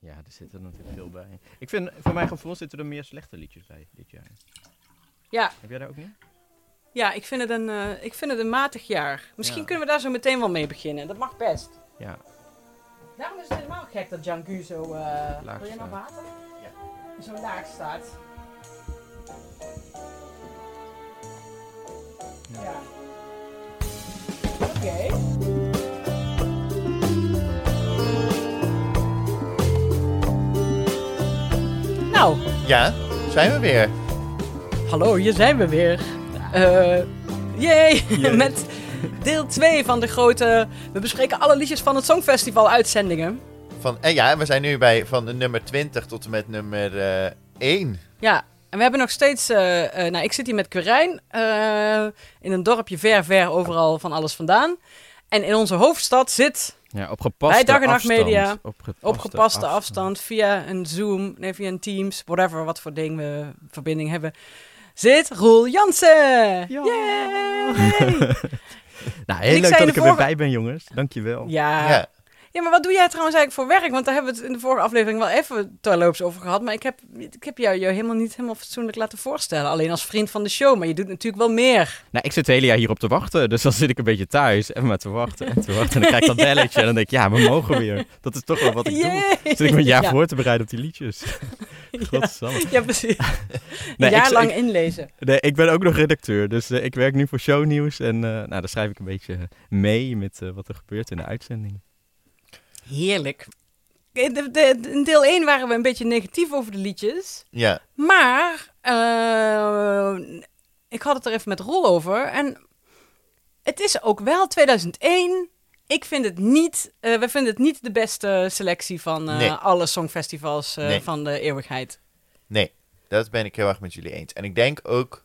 Ja, er zit er natuurlijk veel bij. Ik vind, voor mijn gevoel zitten er meer slechte liedjes bij dit jaar. Ja, Heb jij daar ook niet? ja ik, vind het een, eh, ik vind het een matig jaar. Misschien Ja. kunnen we daar zo meteen wel mee beginnen. Dat mag best. Ja. Daarom is het helemaal gek dat Jangu zo... eh Laag wil je nog staat. water? Ja. Zo laag staat. Ja. Oké. Ja, zijn we weer. hallo, hier zijn we weer. Eh yay, met deel 2 van de grote... We bespreken alle liedjes van het Songfestival uitzendingen. Van, en ja, we zijn nu bij van nummer 20 tot en met nummer eh 1. Ja, en we hebben nog steeds... eh, eh, nou, ik zit hier met Quirijn. eh, in een dorpje ver, ver overal van alles vandaan. En in onze hoofdstad zit Ja, op gepaste Bij Dag en Nacht afstand. Media, Op gepaste, op gepaste afstand via een Zoom, nee, via een Teams, whatever, wat voor ding we verbinding hebben, zit Roel Jansen. Ja. Yay! Nou, Ik heel leuk dat ik er weer bij ben, jongens. Dankjewel. ja. Ja. Ja, maar wat doe jij trouwens eigenlijk voor werk? Want daar hebben we het in de vorige aflevering wel even terloops over gehad. Maar ik heb, ik heb jou, jou helemaal niet helemaal fatsoenlijk laten voorstellen. Alleen als vriend van de show. Maar je doet natuurlijk wel meer. Nou, ik zit het hele jaar hierop te wachten. Dus dan zit ik een beetje thuis en maar te wachten en te wachten. En dan krijg ik dat belletje en dan denk ik, ja, we mogen weer. Dat is toch wel wat ik doe. Zit ik me een jaar Ja. voor te bereiden op die liedjes. Godsamme. Ja, precies. Nee, een jaar lang inlezen. Nee, ik ben ook nog redacteur. Dus eh, ik werk nu voor shownieuws. En eh nou, daar schrijf ik een beetje mee met eh, wat er gebeurt in de uitzending. Heerlijk. In, de, de- in deel 1 waren we een beetje negatief over de liedjes. Ja. Maar eh, ik had het er even met Rol over. En het is ook wel 2001. Ik vind het niet, eh we vinden het niet de beste selectie van eh, Nee. alle songfestivals eh, Nee. van de eeuwigheid. Nee, dat ben ik heel erg met jullie eens. En ik denk ook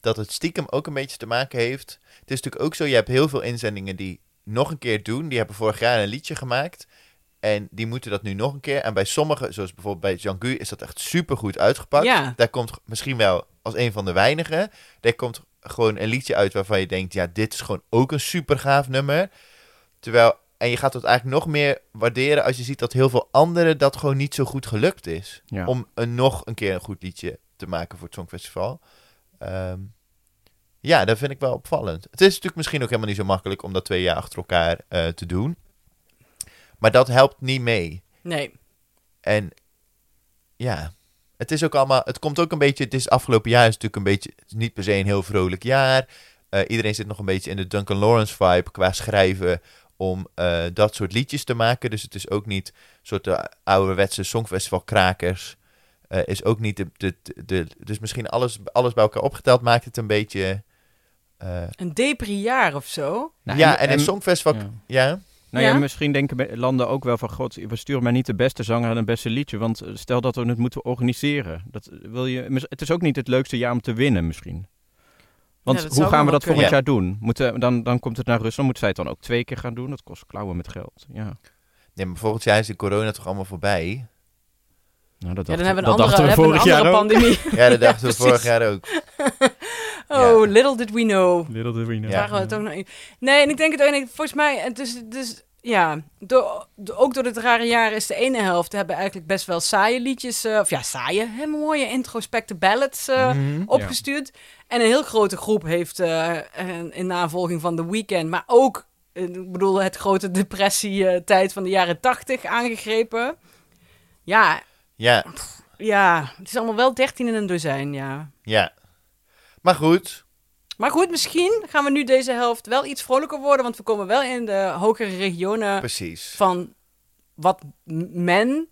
dat het stiekem ook een beetje te maken heeft. Het is natuurlijk ook zo, je hebt heel veel inzendingen die nog een keer doen. Die hebben vorig jaar een liedje gemaakt. En die moeten dat nu nog een keer. En bij sommigen, zoals bijvoorbeeld bij Jean-Gu, is dat echt supergoed uitgepakt. Ja. Daar komt misschien wel als een van de weinigen. Daar komt gewoon een liedje uit waarvan je denkt, ja, dit is gewoon ook een super gaaf nummer. Terwijl, en je gaat het eigenlijk nog meer waarderen als je ziet dat heel veel anderen dat gewoon niet zo goed gelukt is. Ja. Om een, nog een keer een goed liedje te maken voor het Songfestival. Ehm, ja, dat vind ik wel opvallend. Het is natuurlijk misschien ook helemaal niet zo makkelijk om dat twee jaar achter elkaar eh, te doen. Maar dat helpt niet mee. Nee. En ja, het is ook allemaal. Het komt ook een beetje. Het is afgelopen jaar is natuurlijk een beetje. Niet per se een heel vrolijk jaar. Eh, iedereen zit nog een beetje in de Duncan Lawrence vibe qua schrijven. Om eh, dat soort liedjes te maken. Dus het is ook niet een soort de ouderwetse songfestival krakers. Is ook niet de, de, de, de- Dus misschien alles, alles bij elkaar opgeteld maakt het een beetje. Eh, Een depri jaar of zo. Nou, ja, en, een songfestival. ja. Ja. Nou ja, Ja? misschien denken landen ook wel van... God, we sturen maar niet de beste zanger en het beste liedje. Want eh, stel dat we het moeten organiseren. Dat eh, wil je, het is ook niet het leukste jaar om te winnen misschien. Want Ja, hoe gaan we dat volgend jaar doen? Moeten, dan, dan komt het naar Rusland. Moeten zij het dan ook twee keer gaan doen? Dat kost klauwen met geld. Ja. Nee, maar volgend jaar is de corona toch allemaal voorbij. Nou, dat Ja, dan dachten- hebben we een dat andere, dachten we vorig jaar andere ook. pandemie. Ja, dat dachten we vorig jaar ook. Oh, little did we know. Little did we know. Ja. Waren we het ook nog in- Nee, en ik denk het ook niet. Volgens mij, het is dus ja, door, door- ook door dit rare jaar is de ene helft hebben eigenlijk best wel saaie liedjes, eh, of ja, saaie, hè, mooie introspecte ballads eh, Mhm. opgestuurd. En een heel grote groep heeft eh, in- in navolging van The Weeknd, maar ook, ik bedoel, het grote depressie-tijd van de jaren tachtig aangegrepen. Ja, Ja, ja, het is allemaal wel 13 in een dozijn, ja. ja. Maar goed, Maar goed, misschien gaan we nu deze helft wel iets vrolijker worden, want we komen wel in de hogere regionen precies. van wat men,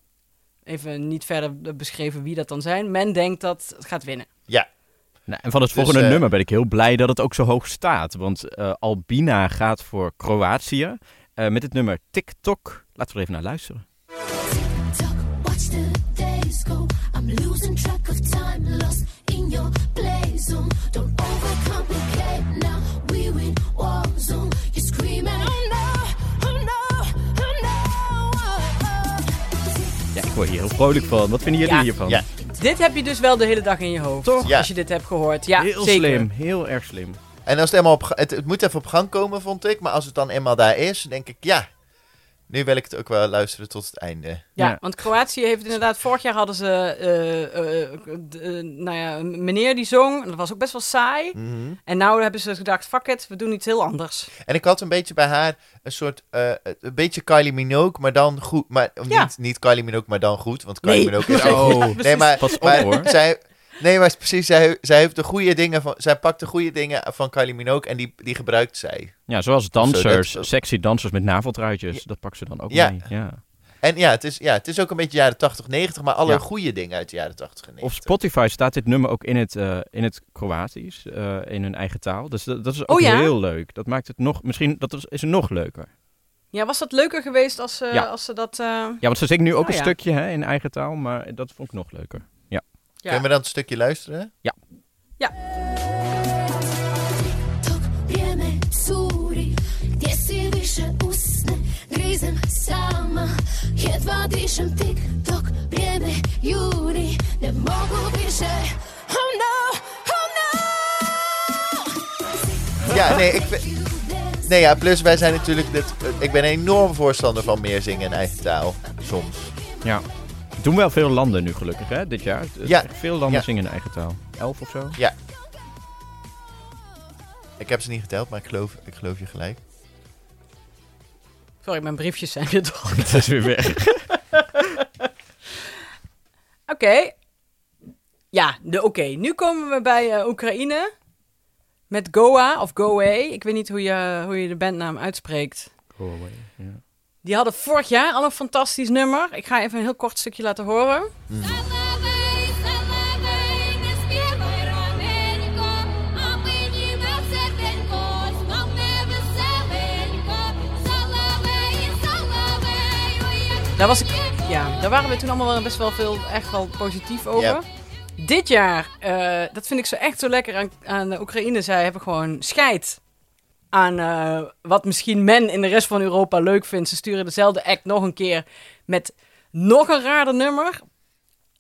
even niet verder beschreven wie dat dan zijn, men denkt dat het gaat winnen. Ja, Nou, en van het Dus, volgende eh, nummer ben ik heel blij dat het ook zo hoog staat. Want eh, Albina gaat voor Kroatië eh, met het nummer TikTok. Laten we er even naar luisteren. Talk, watch the days go. I'm losing track of time, lost in your play zone. Don't overcomplicate now. We win war zone. You're screaming, oh no, oh no, oh no. Oh, oh. Ja, ik word hier heel vrolijk van. Wat vinden jullie Ja. hiervan? Ja. Dit heb je dus wel de hele dag in je hoofd, Toch? Ja. als je dit hebt gehoord. Ja, heel zeker. slim, heel erg slim. en als het eenmaal op, ga- het, het moet even op gang komen, vond ik. Maar als het dan eenmaal daar is, denk ik, ja. Nu wil ik het ook wel luisteren tot het einde. Ja, Ja. want Kroatië heeft inderdaad... Vorig jaar hadden ze... eh, eh, d- eh, nou ja, een meneer die zong. Dat was ook best wel saai. Mhm. En nou hebben ze gedacht... Fuck it, we doen iets heel anders. En ik had een beetje bij haar een soort, eh, een beetje Kylie Minogue, maar dan goed. Maar Ja. niet, niet Kylie Minogue, maar dan goed, want Kylie Nee. Minogue is Oh. ook Nee, maar, Pas op, maar hoor. zij, nee, maar precies, zij, zij heeft de goede dingen van, zij pakt de goede dingen van Kylie Minogue en die, die gebruikt zij. Ja, zoals Zo, dansers, dat- sexy dansers met naveltruitjes. Dat pakken ze dan ook Ja. mee. Ja. En ja, het is, ja, het is ook een beetje jaren 80, 90, maar alle Ja. goede dingen uit de jaren 80 en 90. Op Spotify staat dit nummer ook in het, eh, in het Kroatisch, eh, in hun eigen taal. Dus dat, dat is ook Oh ja? heel leuk. Dat maakt het nog, misschien, dat is, is het nog leuker. Ja, was dat leuker geweest als, ze Ja. als ze dat... eh, Ja, want ze zingt nu ook Oh, een ja. stukje hè, in eigen taal, maar dat vond ik nog leuker. Ja. Kunnen we dan een stukje luisteren? Oh no, oh no Ja, nee, ik vind- Nee, ja, plus wij zijn natuurlijk, dit, ik ben een enorm voorstander van meer zingen in eigen taal, soms. Ja. Doen wel veel landen nu gelukkig, hè, dit jaar. Ja. Veel landen Ja. zingen in eigen taal. Elf of zo? Ik heb ze niet geteld, maar ik geloof, ik geloof je gelijk. Sorry, mijn briefjes zijn weer door. Het is weer weg. Oké. Ja, de oké. Nu komen we bij eh, Oekraïne. Met Goa of Goa. Ik weet niet hoe je, hoe je de bandnaam uitspreekt. Go away. Ja. Die hadden vorig jaar al een fantastisch nummer. Ik ga even een heel kort stukje laten horen. Daar, was ik, ja, daar waren we toen allemaal wel best wel veel echt wel positief over. Dit jaar, eh, dat vind ik zo echt zo lekker aan, aan Oekraïne zij hebben gewoon scheid aan eh, wat misschien men in de rest van Europa leuk vindt. Ze sturen dezelfde act nog een keer met nog een raarder nummer.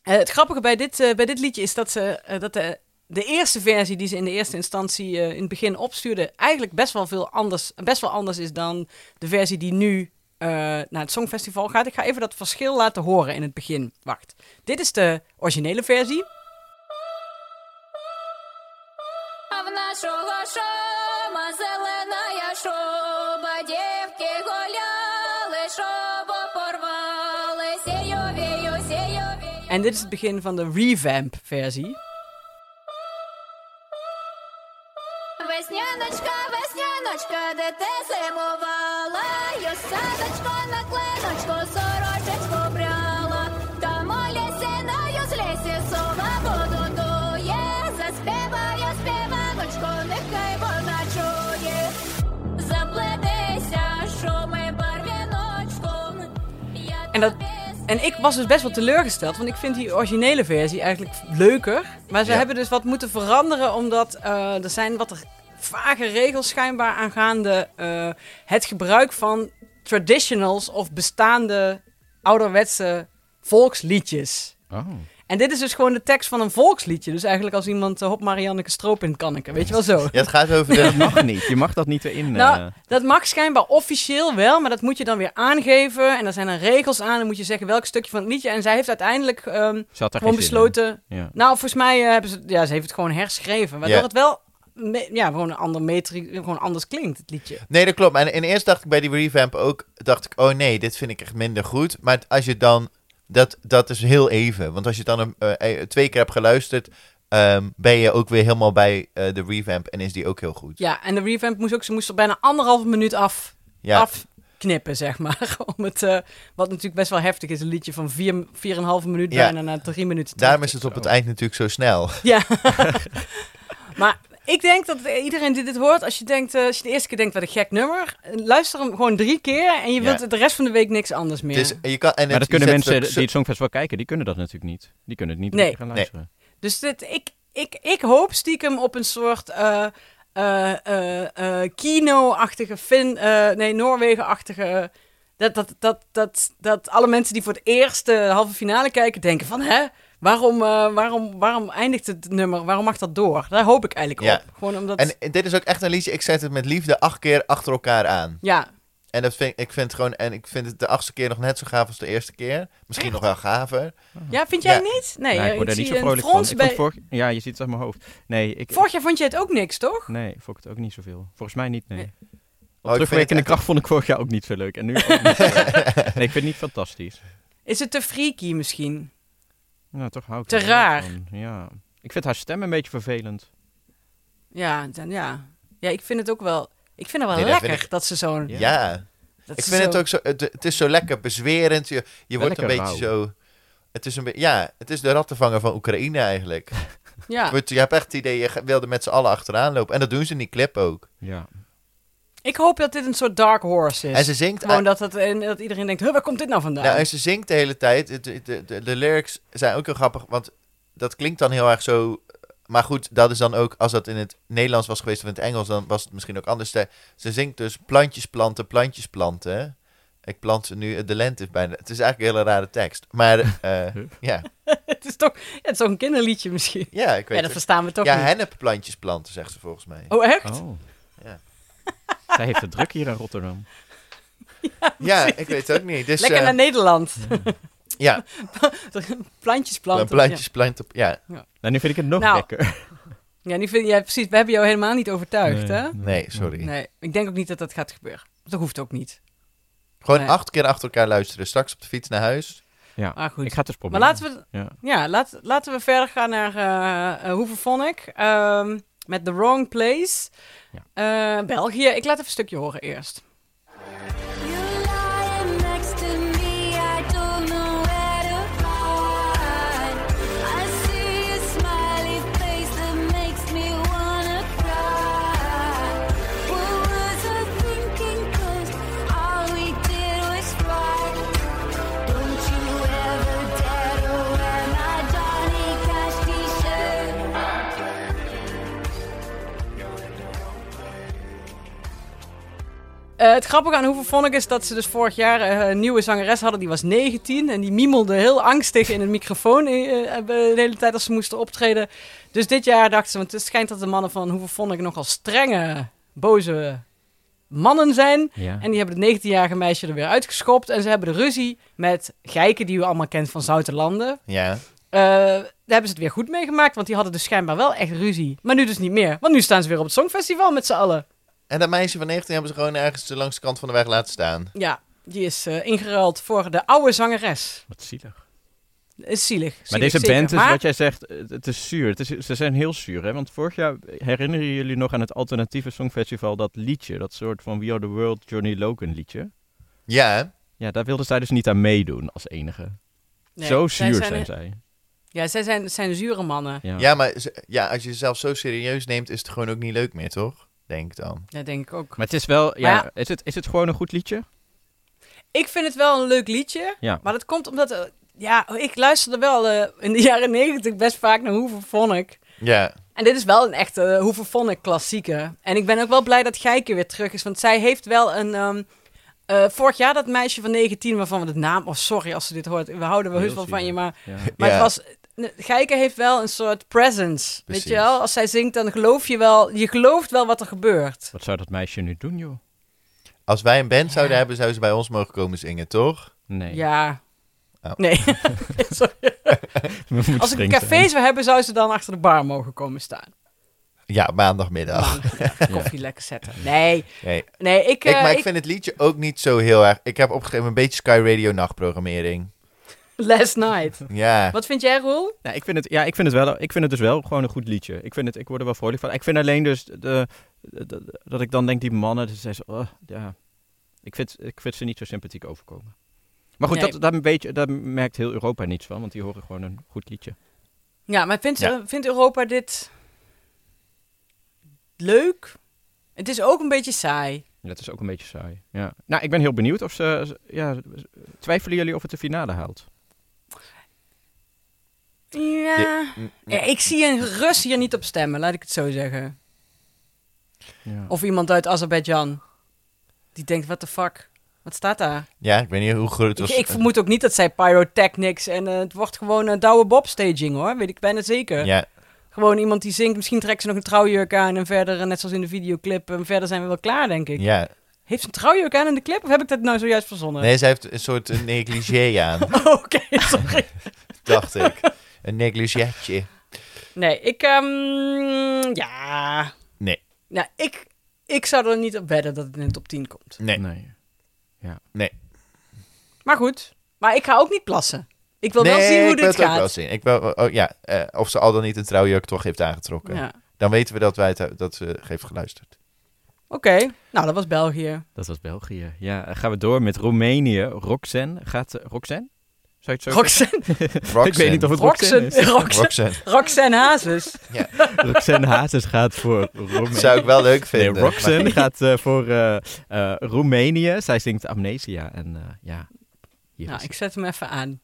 Eh, het grappige bij dit, eh, bij dit liedje is dat, ze, dat de, eerste versie die ze in de eerste instantie in het begin opstuurden... eigenlijk best wel, veel anders, best wel anders is dan de versie die nu naar het Songfestival gaat. Ik ga even dat verschil laten horen in het begin. Wacht. Dit is de originele versie. En dit is het begin van de revamp versie. Весняночка, весняночка, де ти зимувала, я садочко на клиночку, сорочечку брала, там у лісі на з лісі сова воду дує, заспіваю співаночку, нехай вона чує, заплетися, шуми барвіночком, я En dat- тобі En ik was dus best wel teleurgesteld, want ik vind die originele versie eigenlijk leuker. Maar ze Ja. hebben dus wat moeten veranderen, omdat eh, er zijn wat vage regels schijnbaar aangaande eh, het gebruik van traditionals of bestaande ouderwetse volksliedjes. Oh. En dit is dus gewoon de tekst van een volksliedje. Dus eigenlijk als iemand uh, Hop Marianneke Stroop in Kanneke, weet je wel zo. Ja, het gaat over de... Dat mag niet. Je mag dat niet erin. Nou, eh. dat mag schijnbaar officieel wel, maar dat moet je dan weer aangeven. En er zijn er regels aan. Dan moet je zeggen welk stukje van het liedje. En zij heeft uiteindelijk ehm, Ze had daar gewoon in. besloten. Ja. Nou, volgens mij eh, hebben ze, ja, ze heeft het gewoon herschreven. Waardoor Ja. het wel, ja, gewoon een ander metri, gewoon anders klinkt, het liedje. Nee, dat klopt. En, en eerst dacht ik bij die revamp ook, dacht ik, oh nee, dit vind ik echt minder goed. Maar als je dan, dat, dat is heel even. Want als je dan een, eh, eh, twee keer hebt geluisterd, ehm, ben je ook weer helemaal bij eh, de revamp en is die ook heel goed. Ja, en de revamp moest ook, ze moest er bijna anderhalve minuut af, Ja, afknippen, zeg maar. Om het, wat natuurlijk best wel heftig is, een liedje van vier, vier en minuut Ja. bijna naar drie minuten. daarom is het op het eind natuurlijk zo snel. Ja. maar ik denk dat iedereen die dit hoort, als je, denkt, eh, als je de eerste keer denkt, wat een gek nummer, eh, luister hem gewoon drie keer en je Ja. wilt de rest van de week niks anders meer. Dus je kan, en Maar dat kunnen mensen die het Songfestival kijken, die kunnen dat natuurlijk niet. Die kunnen het niet Nee. gaan Nee. luisteren. Dus dit, ik, ik, ik hoop stiekem op een soort eh eh eh, eh, Kino-achtige, Fin, eh, nee, Noorwegen-achtige... Dat, dat, dat, dat, dat alle mensen die voor het eerst de halve finale kijken denken van... Hè, waarom, eh, waarom, waarom eindigt het nummer? Waarom mag dat door? Daar hoop ik eigenlijk Ja. op. Gewoon omdat... En dit is ook echt een liedje, ik zet het met liefde acht keer achter elkaar aan. ja, En dat vind, ik vind het gewoon, en ik vind het de achtste keer nog net zo gaaf als de eerste keer. Misschien nog wel gaver. Ja, vind jij Ja. niet? Nee, Ja, ik eh, word er zie niet zo vrolijk van. frons Ik bij... vond vorig, ja, je ziet het aan mijn hoofd. Nee, ik, Vorig jaar vond je het ook niks, toch? nee, vond ik het ook niet zoveel. Volgens mij niet, nee. Nee. Op Oh, terugwerkende kracht vond ik vorig jaar ook niet zo leuk. En nu ook niet zo leuk. Nee, ik vind het niet fantastisch. Is het te freaky misschien? Nou, toch hou ik Te er raar. van. Ja. Ik vind haar stem een beetje vervelend. Ja, dan, ja. ja, ik vind het ook wel... Ik vind het wel Nee, lekker ik- dat ze zo'n... Ja. Ja. dat Ik vind het ook zo, het, het is zo lekker bezwerend. Je, je wordt een beetje rauw. zo, het is een beetje, ja, het is de rattenvanger van Oekraïne eigenlijk. Ja. Je hebt echt het idee, je wilde met z'n allen achteraan lopen. En dat doen ze in die clip ook. Ja. Ik hoop dat dit een soort dark horse is. En ze zingt, Gewoon dat, het, en dat iedereen denkt, huh, waar komt dit nou vandaan? nou, en ze zingt de hele tijd. De, de, de, de, de lyrics zijn ook heel grappig, want dat klinkt dan heel erg zo... Maar goed, dat is dan ook, als dat in het Nederlands was geweest of in het Engels, dan was het misschien ook anders. Ze, zingt dus plantjes planten, plantjes planten. hè. Ik plant ze nu, de lente is bijna... Het is eigenlijk een hele rare tekst. Maar eh, ja. het, is toch, ja, het is een kinderliedje misschien? ja, ik Ja, weet dat het. verstaan we toch Ja, niet. hennepplantjes planten, zegt ze volgens mij. Oh, echt? Oh. Ja. Zij heeft het druk hier in Rotterdam. Ja, ik weet het ook niet. Dus, Lekker eh, naar Nederland. Ja, Plantjes planten. plantjes planten. Ja, Nou, nu vind ik het nog Nou, lekker. Ja, nu vind, ja, precies. We hebben jou helemaal niet overtuigd, hè? nee, sorry. Nee, ik denk ook niet dat dat gaat gebeuren. Dat hoeft ook niet. Gewoon Nee. acht keer achter elkaar luisteren. Straks op de fiets naar huis. Ja, Ah, goed. ik ga het eens Maar proberen. laten we, Ja. ja, laat, laten we verder gaan naar eh eh, Hoeveel Ehm met The Wrong Place. Eh, België. Ik laat even een stukje horen eerst. Eh, het grappige aan Hoeveel Vonk is dat ze dus vorig jaar eh, een nieuwe zangeres hadden. Die was 19 en die miemelde heel angstig in een microfoon eh, de hele tijd als ze moesten optreden. Dus dit jaar dachten ze, want het schijnt dat de mannen van Hoeveel Vonk nogal strenge, boze mannen zijn. Ja. En die hebben het 19-jarige meisje er weer uitgeschopt. En ze hebben de ruzie met Gijken, die u allemaal kent van Zoutenlanden. Ja. Daar hebben ze het weer goed meegemaakt, want die hadden dus schijnbaar wel echt ruzie. Maar nu dus niet meer, want nu staan ze weer op het Songfestival met z'n allen. En dat meisje van 19 hebben ze gewoon ergens langs de kant van de weg laten staan. Ja, die is eh, ingeruild voor de oude zangeres. Wat zielig. Is zielig. Maar deze zeker. band is, Maar- wat jij zegt, het, het is zuur. Het is, ze zijn heel zuur, hè? Want vorig jaar, herinneren jullie nog aan het alternatieve songfestival, dat liedje, dat soort van We Are The World, Johnny Logan liedje? Ja. Ja, daar wilden zij dus niet aan meedoen als enige. Nee, Zo zij zuur zijn, zij. Ja, zij zijn, zijn zure mannen. Ja. Ja, maar ja, als je jezelf zo serieus neemt, is het gewoon ook niet leuk meer, toch? Denk ik dan. Dat denk ik ook. Maar het is wel, ja, ja. Is, het, is het gewoon een goed liedje? Ik vind het wel een leuk liedje. Ja. Maar dat komt omdat... eh, ja, ik luisterde wel eh, in de jaren negentig best vaak naar Hoeveel Vonk. Ja. En dit is wel een echte uh, Hoeveel Vonk klassieke. En ik ben ook wel blij dat Gijke weer terug is. Want zij heeft wel een... ehm, eh, vorig jaar dat meisje van 19, waarvan we de naam... Oh, sorry als ze dit hoort. We houden wel heus Heel wel van je, maar... Ja. Maar Ja. het was... Gijke heeft wel een soort presence. Weet je wel? Als zij zingt, dan geloof je wel... Je gelooft wel wat er gebeurt. Wat zou dat meisje nu doen, joh? Als wij een band zouden hebben, zou ze bij ons mogen komen zingen, toch? Nee. Ja. Oh. Nee. Sorry. Als ik een café zou hebben, zou ze dan achter de bar mogen komen staan. Ja, maandagmiddag. Maandagmiddag Koffie lekker zetten. Nee. Nee. Nee, ik... Ik, eh, maar ik ik- vind het liedje ook niet zo heel erg... Ik heb opgegeven een beetje Sky Radio nachtprogrammering. Last night. Ja. Wat vind jij, Roel? Ja, ik vind het, ja, ik vind het wel, ik vind het dus wel gewoon een goed liedje. Ik vind het, ik word er wel vrolijk van. Ik vind alleen dus de, de- de- dat ik dan denk die mannen, dus zijn zo, oh, ja, ik vind, ik vind ze niet zo sympathiek overkomen. Maar goed, Nee. dat, daar, weet je, daar merkt heel Europa niets van, want die horen gewoon een goed liedje. Ja, maar vindt, Ja. vindt Europa dit leuk? Het is ook een beetje saai. Ja, dat is ook een beetje saai. Ja. Nou, ik ben heel benieuwd of ze, ze- ja, twijfelen jullie of het de finale haalt? Ja. Ja. Ik zie een Rus hier niet op stemmen, laat ik het zo zeggen. Ja. Of iemand uit Azerbeidzjan. Die denkt, what the fuck? Wat staat daar? Ja, ik weet niet hoe groot het Ik, was. ik vermoed ook niet dat zij pyrotechnics en eh, het wordt gewoon een douwe bob staging hoor. Weet ik bijna zeker. Ja, Gewoon iemand die zingt, misschien trekt ze nog een trouwjurk aan en verder, eh, net zoals in de videoclip, en verder zijn we wel klaar denk ik. ja. Heeft ze een trouwjurk aan in de clip? Of heb ik dat nou zojuist verzonnen? Nee, zij heeft een soort eh, negligé aan, Oké, sorry. dacht ik. Een negligetje. Nee, ik... ehm, ja... Nee. Nou, ik, ik zou er niet op wedden dat het in de top 10 komt. Nee. Nee. Maar goed. Maar ik ga ook niet plassen. Ik wil nee, wel zien hoe ik wil dit het ook wel gaat. zien. Ik wil, oh, ja, eh, of ze al dan niet een trouwjurk toch heeft aangetrokken. Ja. Dan weten we dat, wij het, dat ze heeft geluisterd. Oké. Nou, dat was België. Dat was België. Ja, gaan we door met Roemenië. Roxanne. Gaat Roxanne? Zou je het zo Roxanne, Ik weet niet of het Roxanne Roxanne, is. Roxanne, Roxanne. Roxanne Hazes. Roxanne Hazes gaat voor Roemenië. Zou ik wel leuk Nee, vinden. Roxanne maar- gaat eh, voor eh, eh, Roemenië. Zij zingt Amnesia. En eh, ja, hier Nou, is ik zet hem even aan.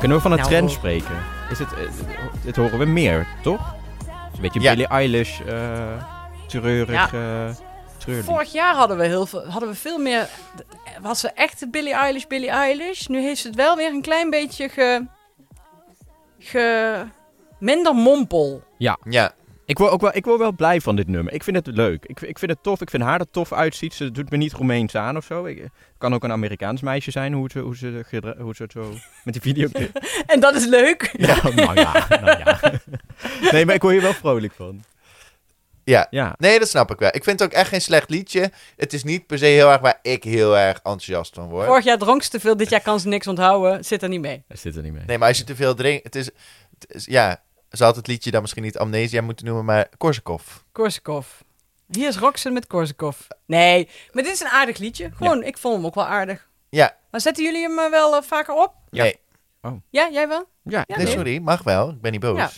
Kunnen we van een Nou, trend oh. spreken? Is het, eh, dit horen we meer, toch? Een beetje Ja. Billie Eilish, eh treurig, eh treurlied. Vorig jaar hadden we, heel veel, hadden we veel meer... Was ze echt Billie Eilish, Billie Eilish? Nu heeft ze het wel weer een klein beetje ge... ge minder mompel. Ja, Ik word, ook wel, ik word wel blij van dit nummer. Ik vind het leuk. Ik, ik vind het tof. Ik vind haar er tof uitziet. Ze doet me niet Roemeens aan of zo. Ik, het kan ook een Amerikaans meisje zijn, hoe ze, hoe ze, hoe ze het zo met die video... En dat is leuk. ja, nou ja, nou ja. Nee, maar ik word hier wel vrolijk van. ja. Ja, Nee, dat snap ik wel. Ik vind het ook echt geen slecht liedje. Het is niet per se heel erg waar ik heel erg enthousiast van word. Vorig jaar dronk ze te veel, dit jaar kan ze niks onthouden. Zit er niet mee. zit er niet mee. Nee, maar als je te veel drinkt... Het is, het is- ja, ze had het liedje dan misschien niet Amnesia moeten noemen, maar Korsakov. Korsakov. Hier is Roxanne met Korsakov. Nee, maar dit is een aardig liedje. Gewoon, ik vond hem ook wel aardig. Ja, Maar zetten jullie hem eh, wel eh, vaker op? Ja. nee. Ja, jij wel? Ja, Ja, nee, nee. sorry, mag wel. Ik ben niet boos. Ja.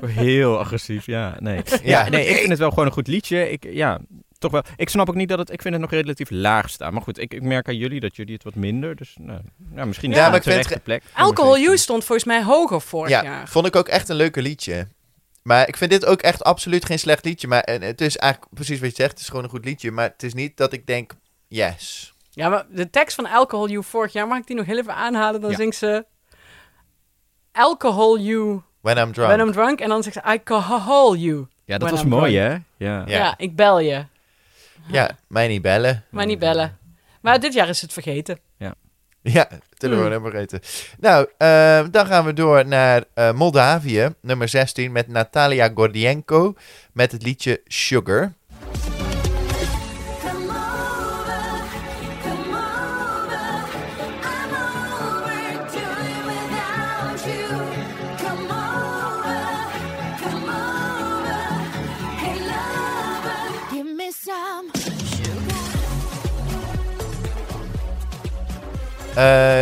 heel agressief, ja. Nee. Ja, nee, ik vind het wel gewoon een goed liedje. Ik, ja, toch wel. Ik snap ook niet dat het... Ik vind het nog relatief laag staan. Maar goed, ik, ik merk aan jullie dat jullie het wat minder. Dus nou, nou, misschien is Ja, het een ik vind terechte plek. Alcohol Use stond volgens mij hoger vorig Ja, jaar. vond ik ook echt een leuke liedje. Maar ik vind dit ook echt absoluut geen slecht liedje. Maar en het is eigenlijk precies wat je zegt. Het is gewoon een goed liedje. Maar het is niet dat ik denk, yes. Ja, maar de tekst van Alcohol You vorig jaar, mag ik die nog heel even aanhalen? Dan Ja. zingt ze... Alcohol You When I'm drunk. when I'm drunk. En dan zegt ze alcohol you. Ja, dat When was I'm mooi, drunk. hè? Ja. Ja. Ja. ik bel je. Ja, mij niet bellen. Maar niet bellen. Maar dit jaar is het vergeten. Ja, telefoon Hmm. hebben vergeten. Nou, eh, dan gaan we door naar eh, Moldavië, nummer 16, met Natalia Gordienko, met het liedje Sugar.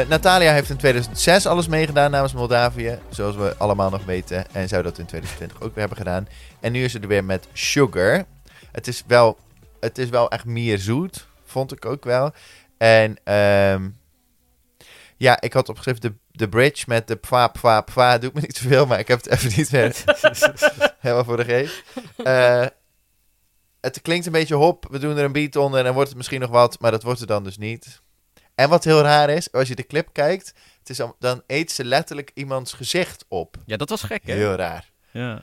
Natalia heeft in 2006 alles meegedaan namens Moldavië, zoals we allemaal nog weten. En zou dat in 2020 ook weer hebben gedaan. En nu is ze er weer met Sugar. Het is wel, het is wel echt meer zoet, vond ik ook wel. En ehm, ja, ik had opgeschreven de, de bridge met de pwa pwa pwa. Doet me niet zoveel, maar ik heb het even niet meer helemaal voor de geest. Eh, het klinkt een beetje hop, we doen er een beat onder en dan wordt het misschien nog wat, maar dat wordt het dan dus niet. En wat heel raar is, als je de clip kijkt, het is dan, dan eet ze letterlijk iemands gezicht op. Ja, dat was gek, hè? Heel raar. Ja.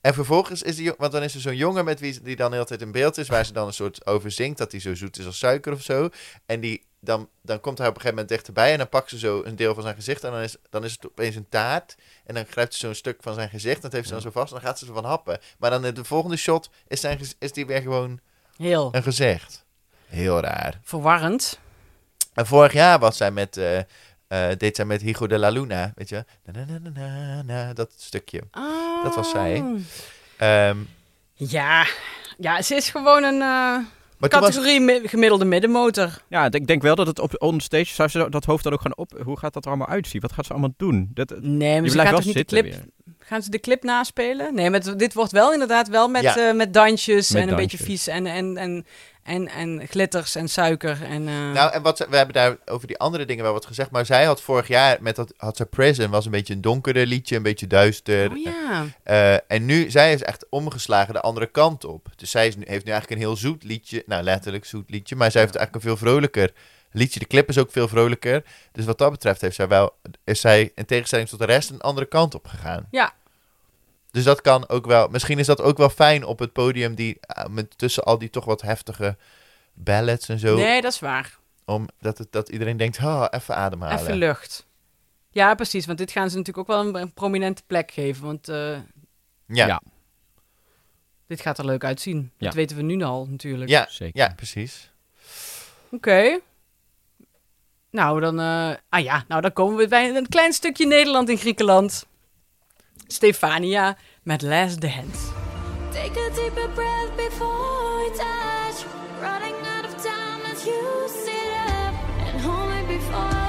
En vervolgens is die, want dan is er zo'n jongen met wie ze- die dan de hele tijd in beeld is, waar ze dan een soort over zingt, dat hij zo zoet is als suiker of zo. En die, dan, dan komt hij op een gegeven moment dichterbij en dan pakt ze zo een deel van zijn gezicht en dan is, dan is het opeens een taart. En dan grijpt ze zo'n stuk van zijn gezicht, dat heeft ze dan zo vast en dan gaat ze ervan happen. Maar dan in de volgende shot is, zijn, is die weer gewoon Heel een gezicht. Heel raar. verwarrend. En vorig jaar was zij met, eh eh, deed zij met Higo de la Luna, weet je? Na, na, na, na, na, na, dat stukje. Dat was zij. Oh. Ehm, Ja. ja, ze is gewoon een eh, maar was, categorie mi- gemiddelde middenmotor. Ja, ik denk wel dat het op onstage, zou ze dat hoofd dan ook gaan op... Hoe gaat dat er allemaal uitzien? Wat gaat ze allemaal doen? Dat, Nee, maar je ze blijft gaat wel toch niet de zitten clip... weer. Gaan ze de clip naspelen? Nee, met, dit wordt wel inderdaad wel met, Ja. eh, met dansjes Met en een beetje vies en, en, en, En, en glitters en suiker en... eh, Nou, en wat we hebben daar over die andere dingen wel wat gezegd. Maar zij had vorig jaar met dat had ze Prison was een beetje een donkerder liedje, een beetje duister. oh ja. Eh, en nu, zij is echt omgeslagen de andere kant op. Dus zij is nu, heeft nu eigenlijk een heel zoet liedje. Nou, letterlijk zoet liedje. Maar zij heeft eigenlijk een veel vrolijker liedje. De clip is ook veel vrolijker. Dus wat dat betreft heeft zij wel, is zij in tegenstelling tot de rest een andere kant op gegaan. Ja. Dus dat kan ook wel. Misschien is dat ook wel fijn op het podium. Die, eh, met, tussen al die toch wat heftige ballads en zo. Nee, dat is waar. Omdat het, dat iedereen denkt, oh, even ademhalen. Even lucht. Ja, precies. Want dit gaan ze natuurlijk ook wel een, een prominente plek geven. Want eh, ja. Ja. dit gaat er leuk uitzien. Ja. Dat weten we nu al natuurlijk. Ja, Zeker. ja, precies. Oké. Nou, dan, eh, ah ja, nou, dan komen we bij een klein stukje Nederland in Griekenland. Stefania met Last Dance. Take a deeper breath before we touch. Running out of time as you sit up and hold me before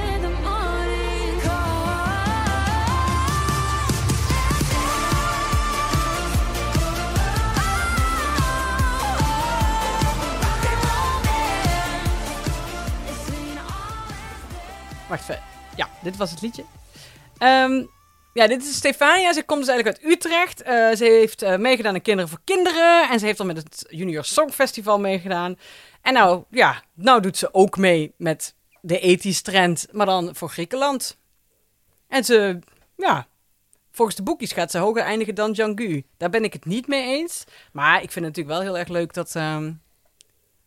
Wacht even. Ja, dit was het liedje. Ehm, ja, dit is Stefania. Ze komt dus eigenlijk uit Utrecht. Eh, ze heeft eh, meegedaan aan Kinderen voor Kinderen. En ze heeft dan met het Junior Songfestival meegedaan. En nou, ja, nou doet ze ook mee met de ethisch trend, maar dan voor Griekenland. En ze, ja, volgens de boekjes gaat ze hoger eindigen dan Django. Daar ben ik het niet mee eens. Maar ik vind het natuurlijk wel heel erg leuk dat, ehm,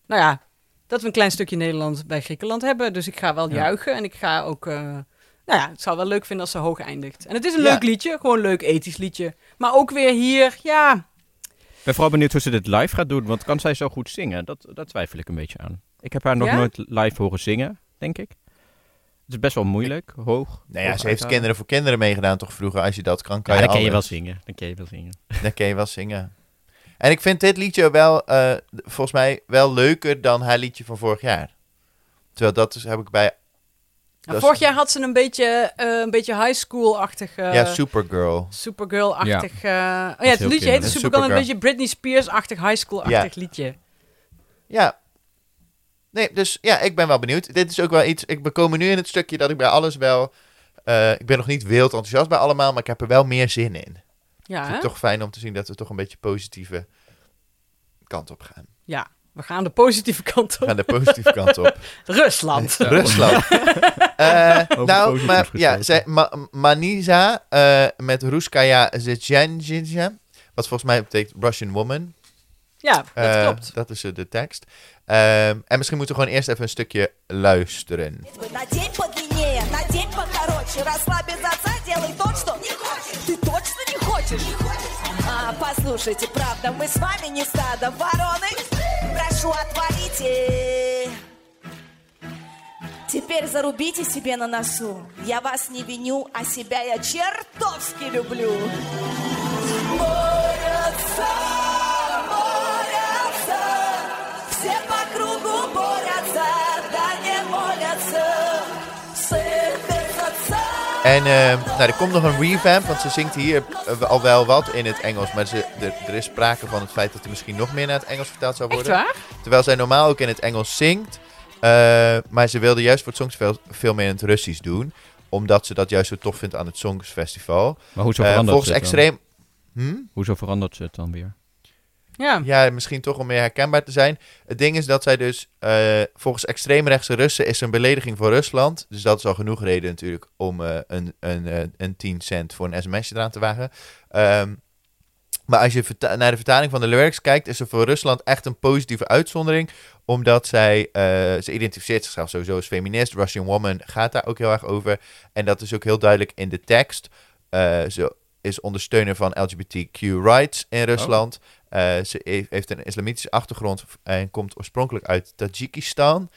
nou ja, dat we een klein stukje Nederland bij Griekenland hebben. Dus ik ga wel Ja. juichen en ik ga ook, eh, nou ja, het zou wel leuk vinden als ze hoog eindigt. En het is een Ja. leuk liedje, gewoon een leuk ethisch liedje. Maar ook weer hier, ja, Ik ben vooral benieuwd hoe ze dit live gaat doen, want kan zij zo goed zingen? Dat, dat twijfel ik een beetje aan. Ik heb haar nog Ja? nooit live horen zingen, denk ik. Het is best wel moeilijk, hoog. Nou ja, hoog ze heeft kinderen voor kinderen meegedaan toch vroeger. Als je dat kan, kan Ja, je dan ken je wel alles. zingen. Dan ken je wel zingen. Dan kun je wel zingen. En ik vind dit liedje wel, eh, volgens mij, wel leuker dan haar liedje van vorig jaar. Terwijl dat is, heb ik bij, Nou, is- vorig jaar had ze een beetje, eh, een beetje high school-achtig, eh, ja, Supergirl. Supergirl-achtig. eh, oh ja, het liedje heette kinderlijk. Supergirl, een Supergirl. beetje Britney Spears-achtig, high school-achtig Ja. liedje. Ja. Nee, dus ja, ik ben wel benieuwd. Dit is ook wel iets, ik ben komen nu in het stukje dat ik bij alles wel, eh, ik ben nog niet wild enthousiast bij allemaal, maar ik heb er wel meer zin in. Ja, het toch fijn om te zien dat we toch een beetje positieve kant op gaan. ja, we gaan de positieve kant We op. gaan de positieve kant op. Rusland. Rusland. Eh, nou, positief maar ja, gesproken. zij, Ma- Maniza eh, met Ruskaya Zetjanjija, wat volgens mij betekent Russian woman. Ja, dat Eh, klopt. Dat is eh, de tekst. Ehm, en misschien moeten we gewoon eerst even een stukje luisteren. Надень подлиннее, надень покороче, расслабь без отца, делай то, что не хочешь. Ты точно не хочешь? А, послушайте, правда, мы с вами не стадо вороны. Прошу, отвалите. Теперь зарубите себе на носу. Я вас не виню, а себя я чертовски люблю. Борются, борются, все по krugu борются, да не молятся. Сыпятся En eh, nou, er komt nog een revamp, want ze zingt hier eh, al wel wat in het Engels. Maar ze, er, er is sprake van het feit dat er misschien nog meer naar het Engels vertaald zou Echt worden. waar? Terwijl zij normaal ook in het Engels zingt. eh, maar ze wilde juist voor het Songfestival veel meer in het Russisch doen. Omdat ze dat juist zo tof vindt aan het Songfestival. Maar hoezo Eh, verandert volgens ze het extreem... Hm? Hoezo verandert ze het dan weer? Ja. Ja, misschien toch om meer herkenbaar te zijn. Het ding is dat zij dus, eh, volgens extreemrechtse Russen, is een belediging voor Rusland. Dus dat is al genoeg reden natuurlijk om eh, een, een, eh, een 10 cent voor een sms'je eraan te wagen. Ehm, maar als je naar de vertaling van de lyrics kijkt, is er voor Rusland echt een positieve uitzondering. Omdat zij, eh, ze identificeert zichzelf sowieso als feminist. Russian Woman gaat daar ook heel erg over. En dat is ook heel duidelijk in de tekst. Eh, ze is ondersteuner van LGBTQ rights in Rusland. Eh, ze he- heeft een islamitische achtergrond en komt oorspronkelijk uit Tajikistan.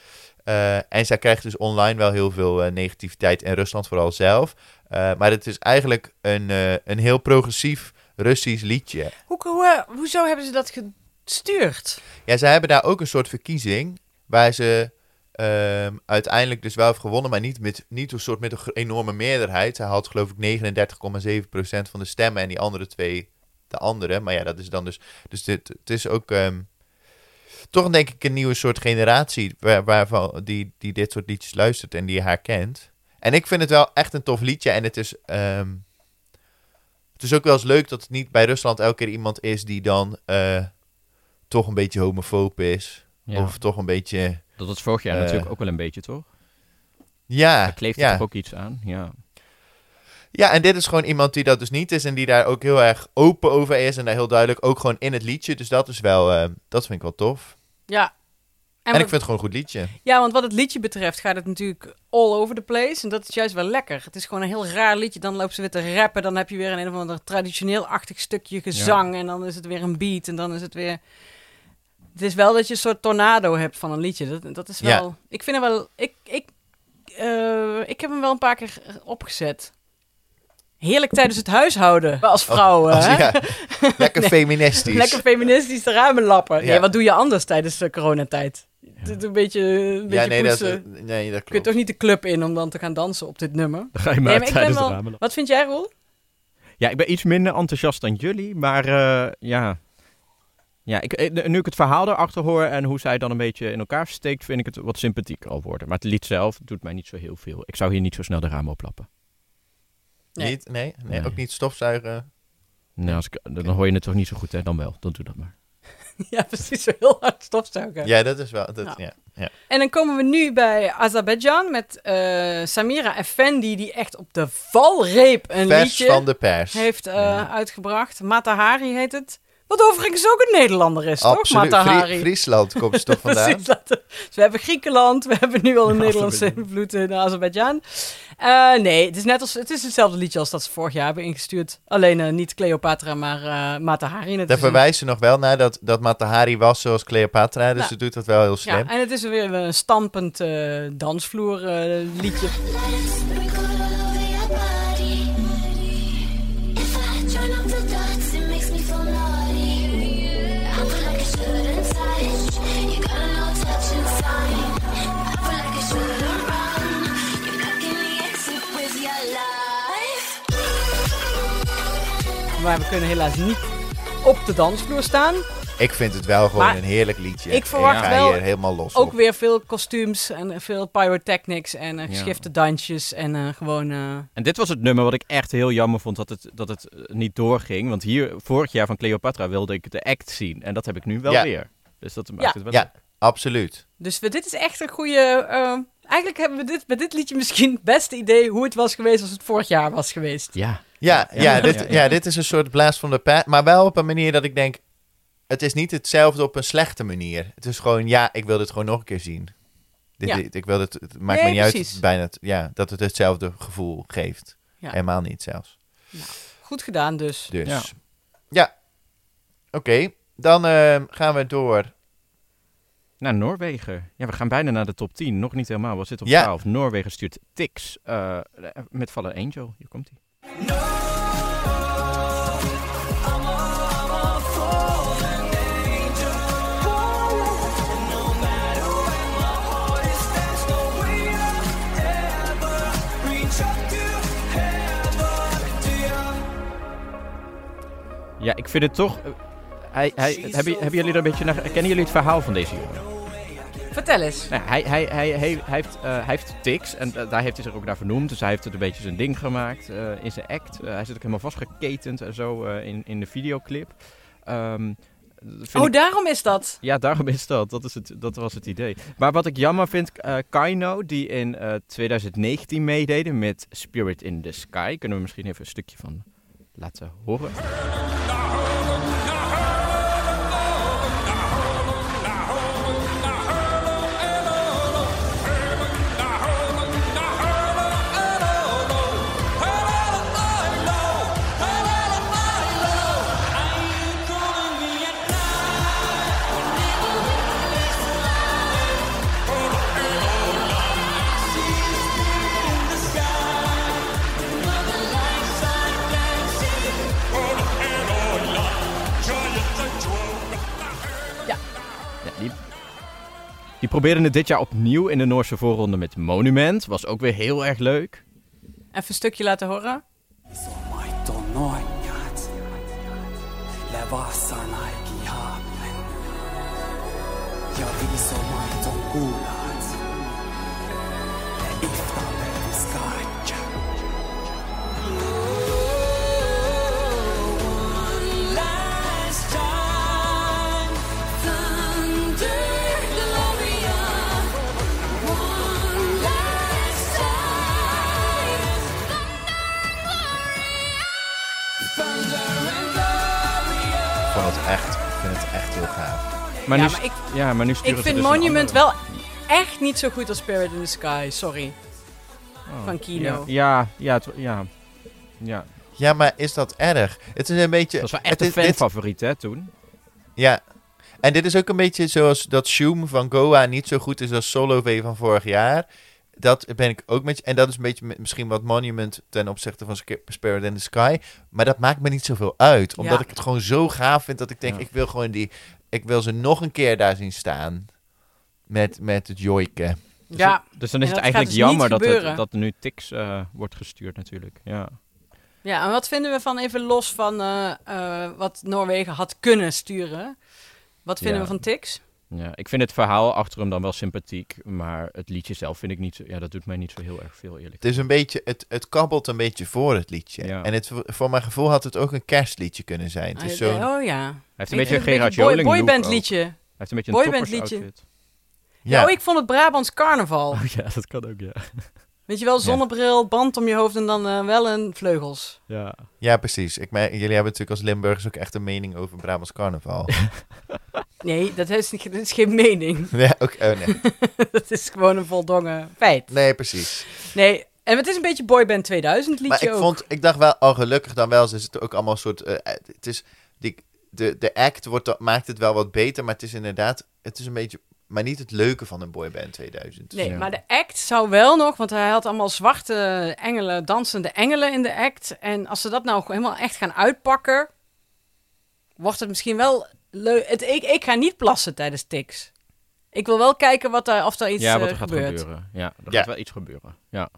En zij krijgt dus online wel heel veel negativiteit in Rusland, vooral zelf. Maar het is eigenlijk een, een heel progressief Russisch liedje. Hoe, hoe, eh, hoezo hebben ze dat gestuurd? Ja, zij hebben daar ook een soort verkiezing waar ze ehm, uiteindelijk dus wel heeft gewonnen, maar niet, met, niet een soort met een enorme meerderheid. Zij had geloof ik 39,7% van de stemmen en die andere twee de andere. Maar ja, dat is dan dus... Dus dit, het is ook... ehm, toch denk ik een nieuwe soort generatie waar, waarvan die, die dit soort liedjes luistert en die haar kent. En ik vind het wel echt een tof liedje. En het is, ehm, het is ook wel eens leuk dat het niet bij Rusland elke keer iemand is die dan eh, toch een beetje homofoob is. Ja. Of toch een beetje. Dat was vorig jaar Eh, natuurlijk ook wel een beetje, toch? Ja, Daar kleeft er ja. toch ook iets aan? Ja. ja, en dit is gewoon iemand die dat dus niet is. En die daar ook heel erg open over is. En daar heel duidelijk ook gewoon in het liedje. Dus dat is wel, eh, dat vind ik wel tof. Ja. En, ik vind het gewoon een goed liedje. Ja, want wat het liedje betreft gaat het natuurlijk all over the place. En dat is juist wel lekker. Het is gewoon een heel raar liedje. Dan loopt ze weer te rappen. Dan heb je weer een, een of ander traditioneel-achtig stukje gezang. En dan is het weer een beat. En dan is het weer... Het is wel dat je een soort tornado hebt van een liedje. Dat, dat is Ja. wel... Ik vind hem wel... Ik, ik, eh, ik heb hem wel een paar keer opgezet. Heerlijk tijdens het huishouden. Als vrouw, Als- hè? ja, lekker feministisch. Lekker feministisch de ramen lappen. Ja. Ja. wat doe je anders tijdens de coronatijd? Het Een beetje, een beetje ja, nee dat, poetsen. nee, dat Kun je klopt. toch niet de club in om dan te gaan dansen op dit nummer? Dan ga je maar Nee, maar ik ben tijdens wel... Wat vind jij, Roel? Ja, ik ben iets minder enthousiast dan jullie, maar eh, ja. Ja, ik, eh, nu ik het verhaal erachter hoor en hoe zij dan een beetje in elkaar steekt, vind ik het wat sympathieker al worden. Maar het lied zelf doet mij niet zo heel veel. Ik zou hier niet zo snel de ramen oplappen. Nee. Niet? Nee? nee? Nee. Ook niet stofzuigen? Nee, als ik, dan hoor je het toch niet zo goed, hè? Dan wel, dan doe dat maar. ja, precies. Zo heel hard stofzuigen. Ja, dat is wel... Dat, Ja. ja. Ja. En dan komen we nu bij Azerbeidzjan met eh, Samira Effendi, die echt op de valreep een Vers liedje van de pers. heeft eh, Ja. uitgebracht. Matahari heet het. Wat overigens ook een Nederlander is, toch? Absoluut. Matahari. Fri- Friesland komt ze toch vandaan? Precies, Dus we hebben Griekenland, we hebben nu al een Nederlandse invloed in Azerbeidzjan. Eh, nee, het is net als het is hetzelfde liedje als dat ze vorig jaar hebben ingestuurd. Alleen eh, niet Cleopatra, maar eh Matahari. Daar verwijzen ze nog wel naar dat, dat Matahari was zoals Cleopatra. Dus ze doet dat wel heel slim. ja, en het is weer een stampend dansvloer eh, liedje. Maar we kunnen helaas niet op de dansvloer staan. Ik vind het wel gewoon Maar een heerlijk liedje. ik verwacht ga wel hier helemaal los Ook op. weer veel kostuums en veel pyrotechnics en eh, Ja. geschifte dansjes en eh, gewoon... eh, En dit was het nummer wat ik echt heel jammer vond dat het, dat het eh, niet doorging. Want hier, vorig jaar van Cleopatra, wilde ik de act zien. En dat heb ik nu wel Ja. weer. Dus dat maakt Ja. het wel Ja, absoluut. Dus we, dit is echt een goede. eh, eigenlijk hebben we dit, met dit liedje misschien het beste idee hoe het was geweest als het vorig jaar was geweest. Ja. Ja, ja, Ja, dit, ja, dit is een soort blaast van de pijp. Maar wel op een manier dat ik denk... Het is niet hetzelfde op een slechte manier. Het is gewoon, ja, ik wil dit gewoon nog een keer zien. Dit, Ja. dit- ik wil het, het maakt Nee, me niet uit precies. dat het bijna, het- ja, dat het hetzelfde gevoel geeft. Ja. Helemaal niet zelfs. Goed gedaan dus. Dus, Ja. ja. Oké, dan eh, gaan we door. Naar Noorwegen. Ja, we gaan bijna naar de top 10. Nog niet helemaal. We zitten op Ja. 12. Noorwegen stuurt Tix eh, met Fallen Angel. Hier komt hij. Ja, ik vind het toch... eh, hij, hij, hebben, hebben jullie er een beetje naar... Kennen jullie het verhaal van deze jongen? Vertel eens. Nou, hij, hij, hij, heeft, eh, hij heeft tics en eh, daar heeft hij zich ook naar vernoemd. Dus hij heeft het een beetje zijn ding gemaakt eh, in zijn act. Hij zit ook helemaal vastgeketend en zo in, in de videoclip. Vind Oh, ik- daarom is dat. Ja, daarom is dat. Dat, is het, dat was het idee. Maar wat ik jammer vind, Kaino, die in eh, 2019 meededen met Spirit in the Sky. Kunnen we misschien even een stukje van laten horen? Die probeerden het dit jaar opnieuw in de Noorse voorronde met Monument. Was ook weer heel erg leuk. Even een stukje laten horen. Jag Maar Ja, nu, maar ik- ja, maar nu sturen Ik ze vind dus Monument wel echt niet zo goed als Spirit in the Sky. Sorry. Oh. van Kino. Ja, ja, ja, ja. ja. Ja, maar is dat erg? Het is een beetje... Dat was wel het echt een dit- fanfavoriet, hè, toen. Ja. En dit is ook een beetje zoals dat Shoom van Goa niet zo goed is als Solo V van vorig jaar. Dat ben ik ook met je. En dat is een beetje mi- misschien wat Monument ten opzichte van Spirit in the Sky. Maar dat maakt me niet zoveel uit. Omdat Ja. ik het gewoon zo gaaf vind dat ik denk, Ja. ik wil gewoon die... Ik wil ze nog een keer daar zien staan. Met, met het joiken. Dus, Ja, dus dan is het eigenlijk dus jammer dat, het, dat er nu Tix eh, wordt gestuurd natuurlijk. Ja. Ja, en wat vinden we van even los van eh, eh, wat Noorwegen had kunnen sturen? Wat vinden Ja. we van Tix? Ja. Ik vind het verhaal achter hem dan wel sympathiek, maar het liedje zelf vind ik niet zo... Ja, dat doet mij niet zo heel erg veel, eerlijk. Het is een beetje... Het, het kabbelt een beetje voor het liedje. Ja. En het, voor mijn gevoel had het ook een kerstliedje kunnen zijn. Het is Ah, zo'n... oh ja. Hij heeft Ik een beetje een Gerard Joling look boyband ook. liedje. Hij heeft een beetje een boyband toppers liedje. outfit. Ja. Oh, ik vond het Brabants carnaval. Oh ja, dat kan ook, ja. Weet je wel, zonnebril, band om je hoofd en dan eh, wel een vleugels. Ja, Ja, precies. Ik, me- jullie hebben natuurlijk als Limburgers ook echt een mening over Brabants carnaval. Nee, dat is, niet- dat is geen mening. ja, ook, oh, nee. dat is gewoon een voldongen feit. nee, precies. Nee, en het is een beetje Boyband 2000 liedje Maar ik, ook. vond, ik dacht wel, al gelukkig dan wel, ze is het ook allemaal een soort... eh, het is, die, de, de act wordt, maakt het wel wat beter, maar het is inderdaad... Het is een beetje... Maar niet het leuke van een boyband 2000. Nee, Ja. maar de act zou wel nog, want hij had allemaal zwarte engelen, dansende engelen in de act. En als ze dat nou helemaal echt gaan uitpakken, wordt het misschien wel leuk. Het, ik, ik ga niet plassen tijdens Tix. Ik wil wel kijken wat er, of er iets ja wat eh, er gaat gebeurt. gebeuren. Ja, er Ja. gaat wel iets gebeuren. Ja.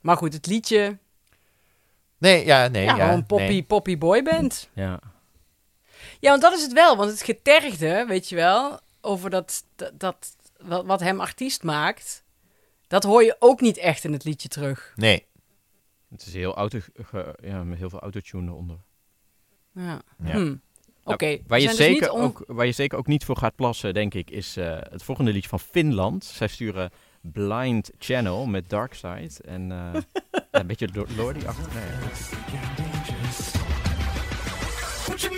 Maar goed, het liedje, Nee, ja, nee. ja, Ja, gewoon poppy, nee. poppy boyband. ja. Ja, want dat is het wel. Want het getergde, weet je wel, over dat, dat, dat wat, wat hem artiest maakt, dat hoor je ook niet echt in het liedje terug. Nee. Het is heel auto, ge- ja, met heel veel autotune eronder. Ja. Ja. Hm. Oké. Nou, we waar, je dus zeker on- ook, waar je zeker ook niet voor gaat plassen, denk ik, is eh, het volgende liedje van Finland. Zij sturen Blind Channel met Dark Side. En eh, ja, een beetje Lo- Lordy achter. Nee, Put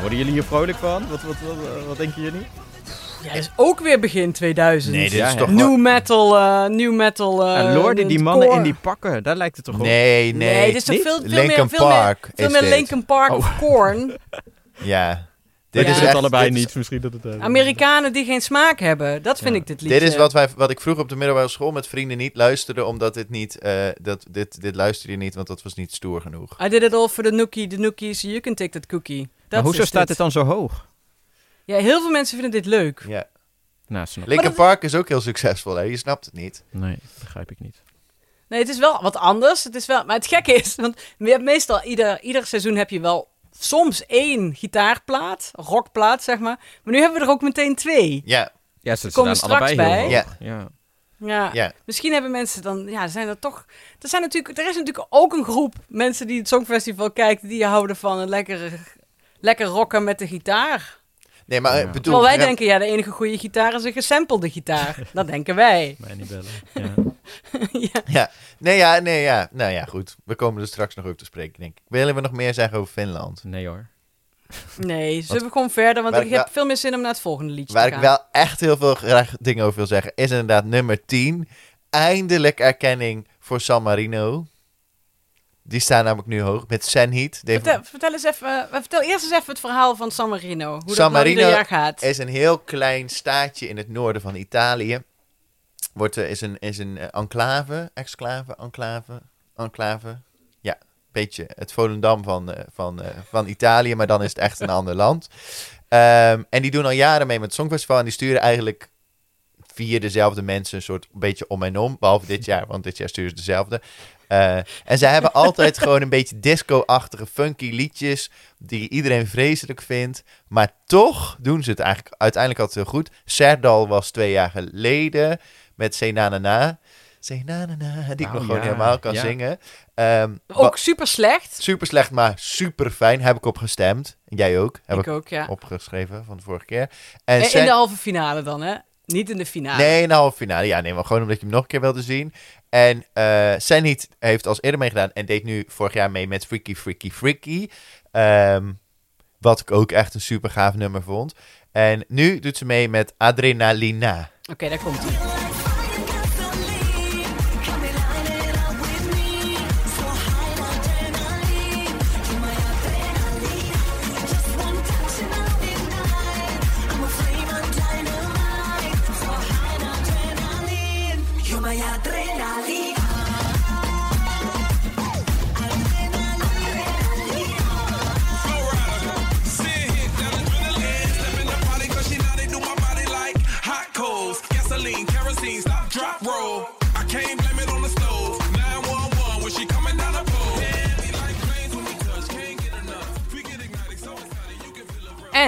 worden jullie hier vrolijk van? Wat, wat, wat, eh, wat denken jullie? Ja, dat is ook weer begin 2000. Nee, dit Ja, is ja. toch... New wel- metal, eh new metal. eh, en Lordy, die mannen core. in die pakken, daar lijkt het toch op? Nee, nee. Nee, dit is toch veel, veel Linkin meer, veel Park meer, veel is meer. Linkin Park of Korn. Ja. Dit Ja. is het allebei dit is- niet. Misschien dat het... Amerikanen die geen smaak hebben. Dat vind Ja. ik dit liedje. Dit is wat, wij, wat ik vroeger op de middelbare school met vrienden niet luisterde, omdat dit niet, eh, dat, dit, dit luisterde je niet, want dat was niet stoer genoeg. I did it all for the nookie, the nookies, you can take that cookie. Maar hoezo staat dit. het dan zo hoog? Ja, heel veel mensen vinden dit leuk. Ja. Nou, snap Linkin dat- Park is ook heel succesvol, hè? Je snapt het niet. Nee, begrijp ik niet. Nee, het is wel wat anders. Het is wel, maar het gekke is, want je hebt meestal ieder, ieder seizoen heb je wel soms één gitaarplaat, rockplaat zeg maar. Maar nu hebben we er ook meteen twee. Ja, Ja, ze Komen staan straks allebei heel bij. hoog. Ja. ja. Ja, ja. misschien hebben mensen dan, ja, zijn er toch, er zijn natuurlijk, er is natuurlijk ook een groep mensen die het Songfestival kijkt, die houden van een lekkere, lekker rocken met de gitaar. Nee, maar Ja. ik bedoel... Terwijl wij denken, ja, de enige goede gitaar is een gesampelde gitaar. Dat denken wij. Mij niet bellen. Ja. ja. Ja, nee, ja, nee, ja. Nou ja, goed. We komen er straks nog over te spreken, denk ik. Willen we nog meer zeggen over Finland? Nee hoor. Nee, zullen we gewoon verder, want Waar ik ik heb wel- veel meer zin om naar het volgende liedje Waar te ik gaan. wel echt heel veel graag dingen over wil zeggen, is inderdaad nummer 10. Eindelijk erkenning voor San Marino. Die staan namelijk nu hoog met Senheat. Vertel, vertel, eens even, eh, vertel eerst eens even het verhaal van San Marino. Hoe San dat Marino jaar gaat. is een heel klein staatje in het noorden van Italië. Wordt, eh, is een, is een eh, enclave, exclave, enclave, enclave. Ja, beetje het Volendam van, van, van Italië, maar dan is het echt een ander land. Ehm, en die doen al jaren mee met het Songfestival en die sturen eigenlijk vier dezelfde mensen een soort beetje om en om. Behalve dit jaar, want dit jaar sturen ze dezelfde. Eh, en zij hebben altijd gewoon een beetje disco-achtige, funky liedjes die iedereen vreselijk vindt. Maar toch doen ze het eigenlijk uiteindelijk altijd heel goed. Serdal was twee jaar geleden met Say Na Na Na. Say Na Na Na, die ik Oh, nog gewoon helemaal kan ja. zingen. Ehm, Ook super slecht. Super slecht, maar super fijn. Heb ik op gestemd. Jij ook. Heb Ik ik, ook, ja. opgeschreven van de vorige keer. En Eh, In de halve finale dan, hè? Niet in de finale. Nee, in de halve finale. Ja, nee, maar gewoon omdat je hem nog een keer wilde zien. En Zenit heeft als eerder meegedaan en deed nu vorig jaar mee met Freaky Freaky Freaky. Ehm, wat ik ook echt een super gaaf nummer vond. En nu doet ze mee met Adrenalina. Oké, daar komt ie.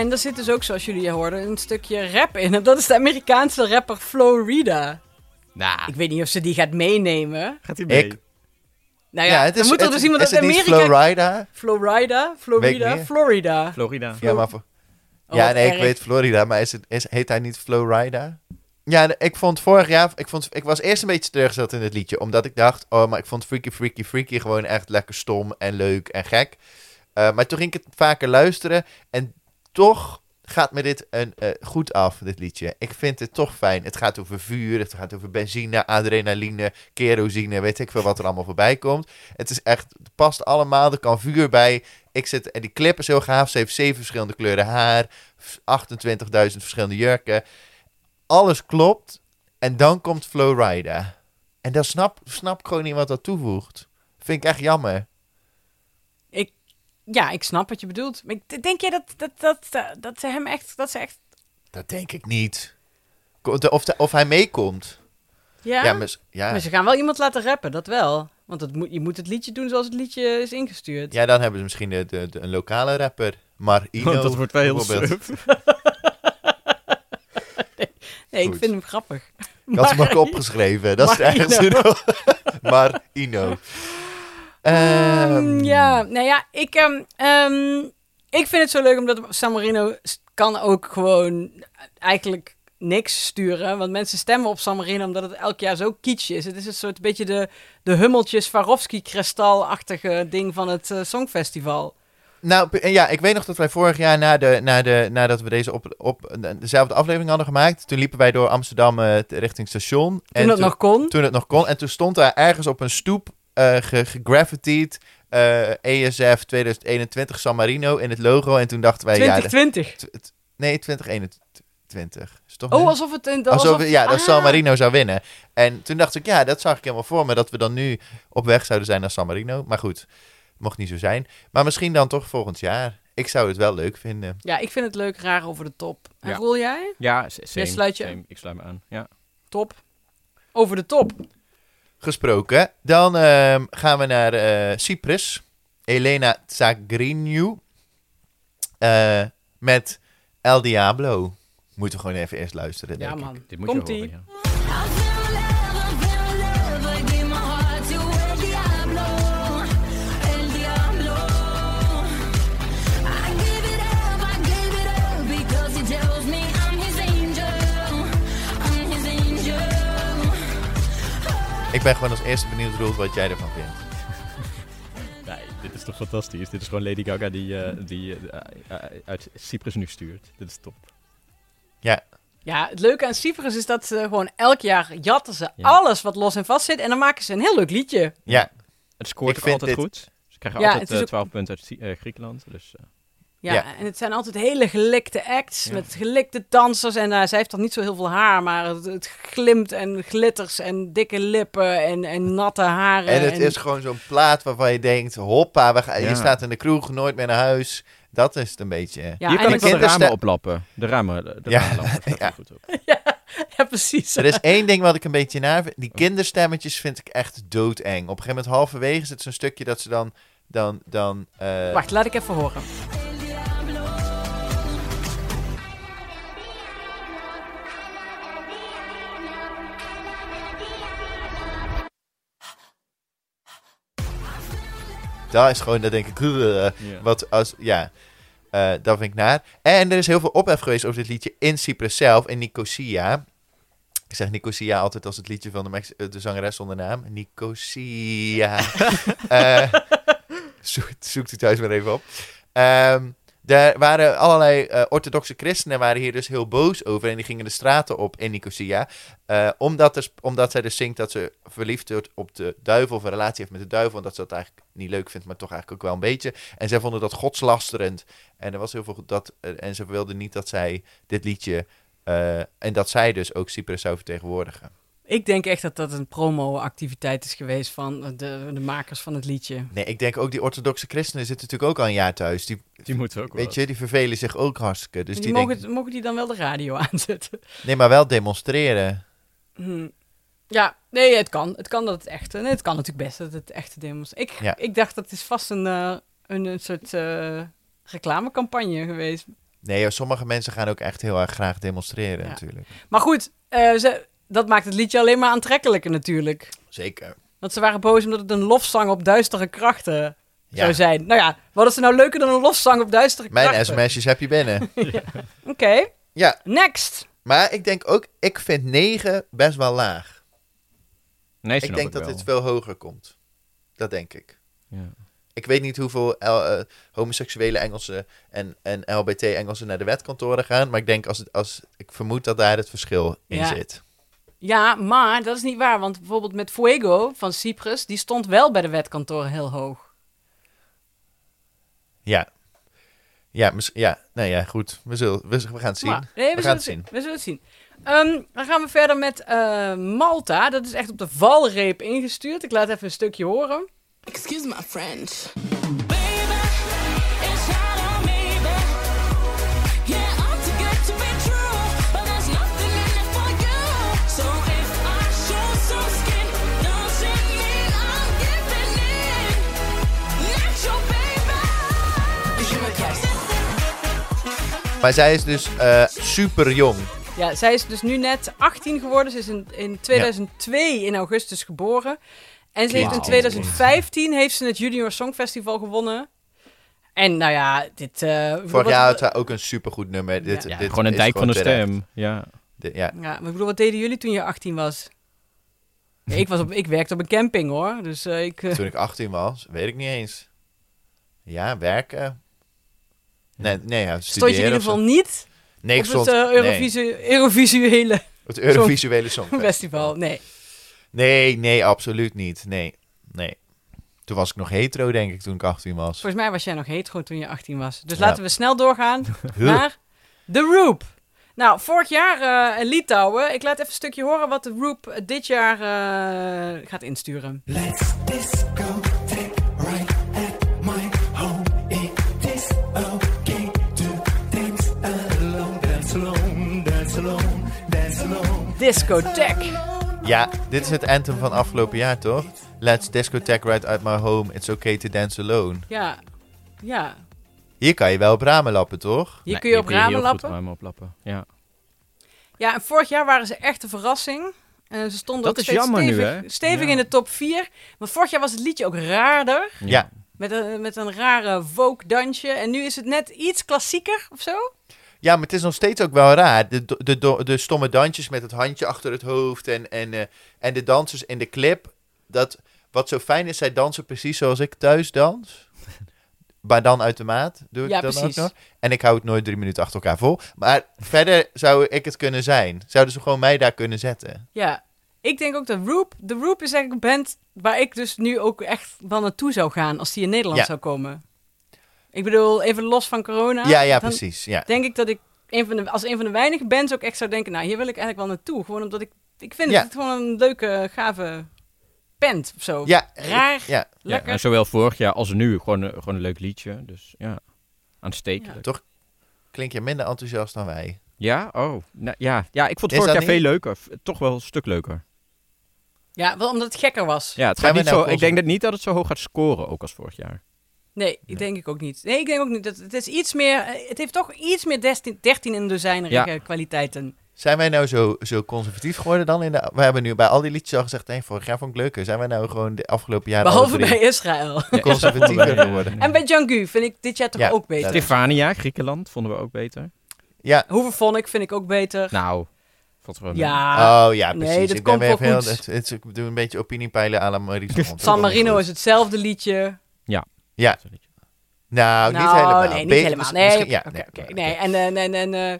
En er zit dus ook, zoals jullie hoorden, een stukje rap in. En dat is de Amerikaanse rapper Florida. Nou, Ik weet niet of ze die gaat meenemen. gaat hij mee? Ik- Nou ja, dan moet er het- dus iemand is uit het Amerika... Florida? Florida? Weet Florida? Florida. Florida. Ja, maar voor- Oh, ja, nee, ik weet Florida, maar is het, is, heet hij niet Florida? Ja, ik vond vorig jaar, ik, vond, ik was eerst een beetje teleurgesteld in het liedje, omdat ik dacht, oh, maar ik vond Freaky Freaky Freaky gewoon echt lekker stom en leuk en gek. Eh, maar toen ging ik het vaker luisteren en toch gaat me dit een, eh, goed af, dit liedje. Ik vind het toch fijn. Het gaat over vuur, het gaat over benzine, adrenaline, kerosine, weet ik veel wat er allemaal voorbij komt. Het is echt, het past allemaal, er kan vuur bij. Ik zit, en die clip heel gaaf, ze heeft zeven verschillende kleuren haar, 28.000 verschillende jurken. Alles klopt. En dan komt Flowrida. En dan snap, snap gewoon niet wat dat toevoegt. Vind ik echt jammer. Ja, ik snap wat je bedoelt. Maar denk jij dat, dat, dat, dat, dat ze hem echt... Dat ze echt... Dat denk ik niet. Of, de- of hij meekomt. Ja? Ja, maar, ja. Maar ze gaan wel iemand laten rappen, dat wel. Want het moet, je moet het liedje doen zoals het liedje is ingestuurd. ja, dan hebben ze misschien de, de, de- een lokale rapper. Marino. dat wordt wel heel suf. nee, ik vind hem grappig. Ik had hem ook Maar- opgeschreven. Dat is ergens Marino. Ehm, Ehm, ja, nou ja, ik, ehm, ik vind het zo leuk omdat San Marino kan ook gewoon eigenlijk niks sturen. Want mensen stemmen op San Marino omdat het elk jaar zo kitsch is. Het is een soort beetje de, de hummeltjes Swarovski-kristalachtige ding van het eh, Songfestival. Nou, ja, ik weet nog dat wij vorig jaar na de, na de, nadat we deze op, op dezelfde aflevering hadden gemaakt, toen liepen wij door Amsterdam t- richting station. Toen dat nog kon. toen het nog kon. En toen stond daar ergens op een stoep eh ge- gegraffitied eh, ESF 2021 San Marino in het logo. En toen dachten wij, ja, de- 2020. t- t- nee, 2021. Is toch Oh, alsof het... Een, Alsof, alsof, ja, dat ah. San Marino zou winnen. En toen dacht ik, ja, dat zag ik helemaal voor me. Dat we dan nu op weg zouden zijn naar San Marino. Maar goed, mocht niet zo zijn. Maar misschien dan toch volgend jaar. Ik zou het wel leuk vinden. Ja, ik vind het leuk, raar over de top. En Ja. Roel jij? Ja, same, sluit je- same. Ik sluit me aan. Ja. Top. Over de top. Gesproken. Dan ehm, gaan we naar eh, Cyprus. Elena Zagriniu. Eh, met El Diablo. Moeten we gewoon even eerst luisteren, Ja, denk ik. man. Dit moet Komt je horen, ja. Ik ben gewoon als eerste benieuwd, Roel, wat jij ervan vindt. Nee, dit is toch fantastisch. Dit is gewoon Lady Gaga die, eh, die eh, eh, uit Cyprus nu stuurt. Dit is top. Ja, het leuke aan Cyprus is dat ze gewoon elk jaar jatten ze Ja. alles wat los en vast zit. En dan maken ze een heel leuk liedje. Ja, Het scoort Ik vind altijd dit- goed. Ze krijgen Ja, altijd het is eh, ook- 12 punten uit eh, Griekenland. Dus, Ja, Ja. en het zijn altijd hele gelikte acts Ja. met gelikte dansers. En eh, zij heeft dan niet zo heel veel haar, maar het, het glimt en glitters en dikke lippen en, en natte haren. en het is gewoon zo'n plaat waarvan je denkt, hoppa, we gaan, je staat in de kroeg, nooit meer naar huis. Dat is het een beetje. Ja, Hier en kan ik ik wel de ramen oplappen. De ramen, de, de Ja. ramen lappen. Ja. Goed op. Ja, precies. Er is één ding wat ik een beetje naar vind. Die kinderstemmetjes vind ik echt doodeng. Op een gegeven moment halverwege zit zo'n stukje dat ze dan... dan, dan eh, Wacht, laat ik even horen. Dat is gewoon, dat denk ik... uh, Wat als, ja, eh, dat vind ik naar. En er is heel veel ophef geweest over dit liedje in Cyprus zelf, in Nicosia. Ik zeg Nicosia altijd als het liedje van de, Mex- eh, de zangeres zonder naam. Nicosia. Eh, zoek, zoekt u thuis maar even op. Ehm er waren allerlei eh, orthodoxe christenen waren hier dus heel boos over. En die gingen de straten op in Nicosia. eh, omdat, er, omdat zij dus zingt dat ze verliefd wordt op de duivel. Of een relatie heeft met de duivel. En dat ze dat eigenlijk niet leuk vindt, maar toch eigenlijk ook wel een beetje. En zij vonden dat godslasterend. En er was heel veel dat. eh, en ze wilden niet dat zij dit liedje. en dat zij dus ook Cyprus zou vertegenwoordigen. Ik denk echt dat dat een promo-activiteit is geweest van de, de makers van het liedje. Nee, ik denk ook die orthodoxe christenen zitten natuurlijk ook al een jaar thuis. Die, Die moeten ook wel. weet je, die vervelen zich ook hartstikke. Dus die die, mogen, denken, mogen die dan wel de radio aanzetten? nee, maar wel demonstreren. Hm. Ja, nee, het kan. Het kan dat het echte. Nee, het kan natuurlijk best dat het echte demos. Ik, Ja. ik dacht dat is vast een, eh, een, een soort eh, reclamecampagne geweest. Nee, sommige mensen gaan ook echt heel erg graag demonstreren Ja. natuurlijk. Maar goed, eh, ze, dat maakt het liedje alleen maar aantrekkelijker natuurlijk. Zeker. Want ze waren boos omdat het een lofzang op duistere krachten zou zijn. Nou ja, wat is er nou leuker dan een lofzang op duistere Mijn krachten? sms'jes heb je binnen. Oké, ja, next. maar ik denk ook, ik vind 9 best wel laag. Nee, ik denk dat wel. dit veel hoger komt. Dat denk ik. Ja. Ik weet niet hoeveel L- eh, homoseksuele Engelsen en, en LBT-Engelsen naar de wetkantoren gaan. Maar ik denk, als, het, als, ik vermoed dat daar het verschil in Ja. zit. Ja, maar dat is niet waar. Want bijvoorbeeld met Fuego van Cyprus, die stond wel bij de wetkantoren heel hoog. Ja. Ja, mis- ja, nou ja, goed. We, zullen, we, we gaan het zien. Maar, nee, we, gaan het het zien. zien. We zullen het zien. Ehm, dan gaan we verder met eh, Malta. Dat is echt op de valreep ingestuurd. Ik laat even een stukje horen. Excuse my French. Maar zij is dus eh, super jong. Ja, zij is dus nu net 18 geworden. Ze is in, in 2002 in augustus geboren. En ze heeft in Wauw. 2015 heeft ze het Junior Songfestival gewonnen. En nou ja, dit... eh, Vorig jaar had ook een supergoed nummer. Dit, Ja, dit Gewoon een dijk van de stem. Ja. Dit- ja. Ja, maar ik bedoel, wat deden jullie toen je 18 was? Ik, was op, ik werkte op een camping hoor. Dus eh, ik. Toen ik 18 was, weet ik niet eens. Ja, werken. Nee, nee ja, stond je in ieder geval niet Nee, ik op stond... het eh, nee, Eurovisie- Eurovisuele het Eurovisuele Songfestival. festival. Nee. Nee, nee, absoluut niet. Nee, nee. Toen was ik nog hetero, denk ik, toen ik 18 was. Volgens mij was jij nog hetero toen je 18 was. Dus Ja. laten we snel doorgaan naar The Roop. Nou, vorig jaar eh in Litouwen. Ik laat even een stukje horen wat de Roop eh, dit jaar eh, gaat insturen. Let's discotheque alone. Discotheque. Ja, dit is het anthem van afgelopen jaar, toch? Let's discotheque right out my home. It's okay to dance alone. Ja, ja. Hier kan je wel op ramen lappen, toch? Hier kun je op ramen lappen. oplappen. Ja. Ja, en vorig jaar waren ze echt een verrassing. En ze stonden Dat ook is steeds jammer nu, stevig, hè? stevig Ja. in de top 4. Want vorig jaar was het liedje ook raarder. Ja. Met een, met een rare folk-dansje. En nu is het net iets klassieker of zo. Ja, maar het is nog steeds ook wel raar. De, de, de, de stomme dansjes met het handje achter het hoofd en, en, eh, en de dansers in de clip. Dat, wat zo fijn is, zij dansen precies zoals ik thuis dans. Maar dan uit de maat doe ik Ja, precies. ook nog. En ik hou het nooit drie minuten achter elkaar vol. Maar verder zou ik het kunnen zijn. Zouden ze gewoon mij daar kunnen zetten. Ja, ik denk ook dat Roop... De Roop is eigenlijk een band waar ik dus nu ook echt wel naartoe zou gaan als die in Nederland Ja. zou komen. Ik bedoel, even los van corona. ja, ja, dan precies. Ja. denk ik dat ik een van de, als een van de weinige bands ook echt zou denken... Nou, hier wil ik eigenlijk wel naartoe. Gewoon omdat ik... Ik vind Ja. het gewoon een leuke, gave band of zo. Ja, Raar. Ja, Ja, Lekker. en zowel vorig jaar als nu gewoon, een- gewoon een leuk liedje. Dus ja, aanstekelijk. klink je minder enthousiast dan wij. Ja? Oh. Nou, ja. ja, ik vond het vorig jaar veel leuker. Toch wel een stuk leuker. Ja, wel omdat het gekker was. Ja, het gaat niet nou zo, ik denk dat niet dat het zo hoog gaat scoren, ook als vorig jaar. Nee, ik denk ik ook niet. Nee, ik denk ook niet. Dat, het is iets meer... eh, Het heeft toch iets meer 13, 13 in Ja. kwaliteiten. Zijn wij nou zo, zo conservatief geworden dan? In de, we hebben nu bij al die liedjes al gezegd, nee, vorig jaar vond ik leuker. Zijn wij nou gewoon de afgelopen jaren Behalve bij Israël. conservatiever geworden? En bij Django vind ik dit jaar toch Ja, ook beter. Stefania, Griekenland, vonden we ook beter. Ja, Hoeveel vind ik ook beter. Nou, vond ja, oh ja, nee, precies. dat ik ben komt weer wel heel, goed. het, het, ik doe een beetje opiniepeilen à la. San Marino is hetzelfde liedje. Ja, nou, niet Nou, helemaal. Nee, niet Be- helemaal. Nee, ja, nee, nee. En, en, en, en eh,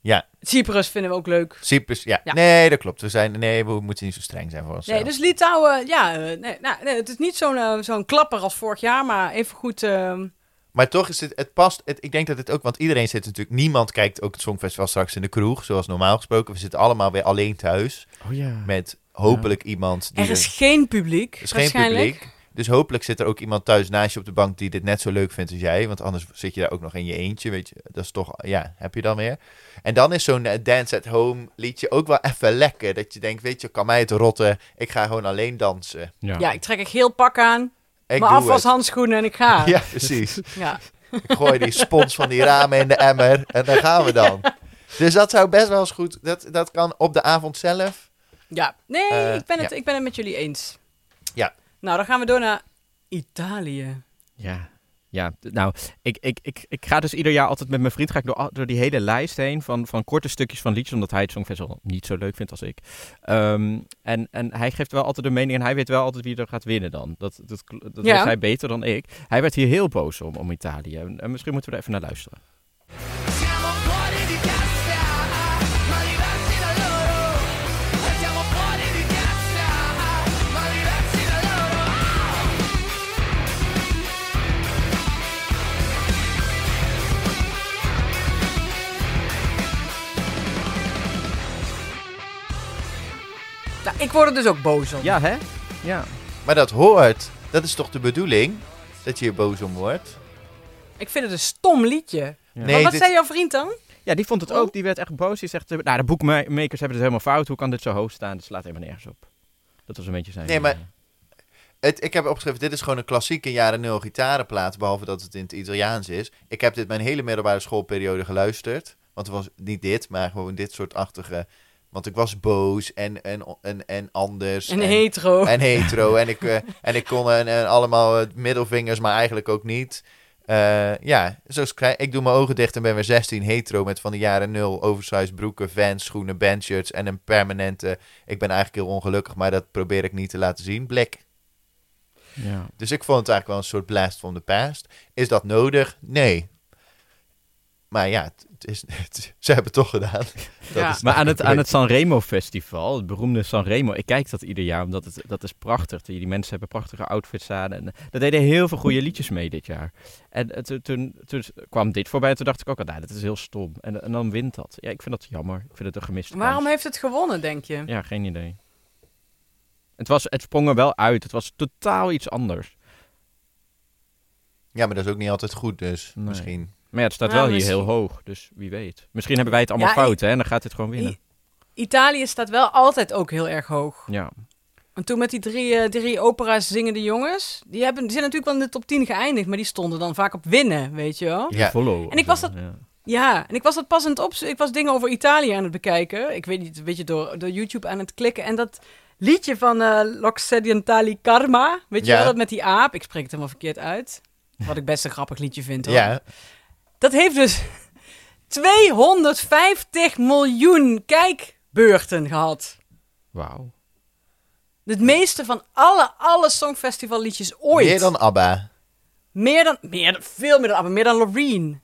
Ja, Cyprus vinden we ook leuk. Cyprus, ja. Ja. Nee, dat klopt. We, zijn, nee, we moeten niet zo streng zijn voor ons. Nee, dus Litouwen, ja, eh, nee, nou, nee, het is niet zo'n eh, zo'n klapper als vorig jaar, maar even goed. ehm, Maar toch is het, het past, het, ik denk dat het ook, want iedereen zit natuurlijk, niemand kijkt ook het Songfestival straks in de kroeg, zoals normaal gesproken. We zitten allemaal weer alleen thuis, Oh ja. met hopelijk iemand die er is geen publiek. er is geen publiek. Dus hopelijk zit er ook iemand thuis naast je op de bank die dit net zo leuk vindt als jij. Want anders zit je daar ook nog in je eentje, weet je. Dat is toch, ja, heb je dan weer. En dan is zo'n eh, Dance at Home liedje ook wel even lekker. Dat je denkt, weet je, kan mij het rotten. Ik ga gewoon alleen dansen. Ja. Ja, ik trek een geel pak aan, Ik mijn afwashandschoenen en ik ga. Ja, precies. Ja. Ik gooi die spons van die ramen in de emmer en dan gaan we dan. Dus dat zou best wel eens goed, dat, dat kan op de avond zelf. Ja, nee, Eh, ik, ben het, ja. ik ben het met jullie eens. Ja. Nou, dan gaan we door naar Italië. Ja. Ja, nou, ik, ik, ik, ik ga dus ieder jaar altijd met mijn vriend ga ik door, door die hele lijst heen van, van korte stukjes van liedjes, omdat hij het Songfestival niet zo leuk vindt als ik. Ehm, en, en hij geeft wel altijd de mening en hij weet wel altijd wie er gaat winnen dan. Dat, dat, dat Ja. weet hij beter dan ik. Hij werd hier heel boos om, om Italië. En, en misschien moeten we er even naar luisteren. Nou, ik word er dus ook boos om. Ja, hè? Ja. Maar dat hoort. Dat is toch de bedoeling? Dat je hier boos om wordt? Ik vind het een stom liedje. Ja. Maar Nee, wat dit- zei jouw vriend dan? Ja, die vond het Oh. ook. Die werd echt boos. Die zegt, nou, de boekmakers hebben het helemaal fout. Hoe kan dit zo hoog staan? Het slaat helemaal nergens op. Dat was een beetje zijn... Nee, maar- eh, Het, ik heb opgeschreven, dit is gewoon een klassieke jaren nul gitarenplaat, behalve dat het in het Italiaans is. Ik heb dit mijn hele middelbare schoolperiode geluisterd. Want het was niet dit, maar gewoon dit soort achtige... Want ik was boos en, en, en, en anders. Een hetero. En hetero. en, ik, eh, en ik kon en, en allemaal eh, middelvingers, maar eigenlijk ook niet. Eh, ja, zo schrijf ik. doe mijn ogen dicht en ben weer 16 hetero met van de jaren nul oversized broeken, vans, schoenen, bandshirts en een permanente. Ik ben eigenlijk heel ongelukkig, maar dat probeer ik niet te laten zien. Blik. ja. Dus ik vond het eigenlijk wel een soort blast from the past. Is dat nodig? Nee. Maar ja, het, het is, het- ze hebben het toch gedaan. Dat Ja. is Maar aan het, aan het Sanremo Festival, het beroemde Sanremo, ik kijk dat ieder jaar, omdat het, dat is prachtig. Die die mensen hebben prachtige outfits aan. En er deden heel veel goede liedjes mee dit jaar. En eh, toen, toen, toen kwam dit voorbij en toen dacht ik ook, al, nou, dat is heel stom. En, en dan wint dat. Ja, ik vind dat jammer. Ik vind het een gemiste Waarom kans. heeft het gewonnen, denk je? Ja, geen idee. Het, was, het sprong er wel uit. Het was totaal iets anders. Ja, maar dat is ook niet altijd goed, dus Nee. misschien. Maar ja, het staat Nou, wel hier heel hoog. Dus wie weet. Misschien hebben wij het allemaal Ja, fout, hè? En dan gaat dit gewoon winnen. I- Italië staat wel altijd ook heel erg hoog. Ja. En toen met die drie, eh, drie opera's zingende jongens, die, hebben, die zijn natuurlijk wel in de top 10 geëindigd, maar die stonden dan vaak op winnen, weet je wel. Ja. Follow. En ik was dat- Ja. Ja, en ik was dat pas aan het op, ik was dingen over Italië aan het bekijken. Ik weet niet, een beetje door, door YouTube aan het klikken. En dat liedje van eh L'Occidentali Karma, weet je Ja. wel, dat met die aap. Ik spreek het helemaal verkeerd uit. Wat ik best een grappig liedje vind hoor. Ja, Dat heeft dus 250 miljoen kijkbeurten gehad. Wauw. Het meeste van alle, alle songfestivalliedjes ooit. meer dan ABBA. Meer dan, meer, dan- veel meer dan, ABBA, meer dan Loreen. En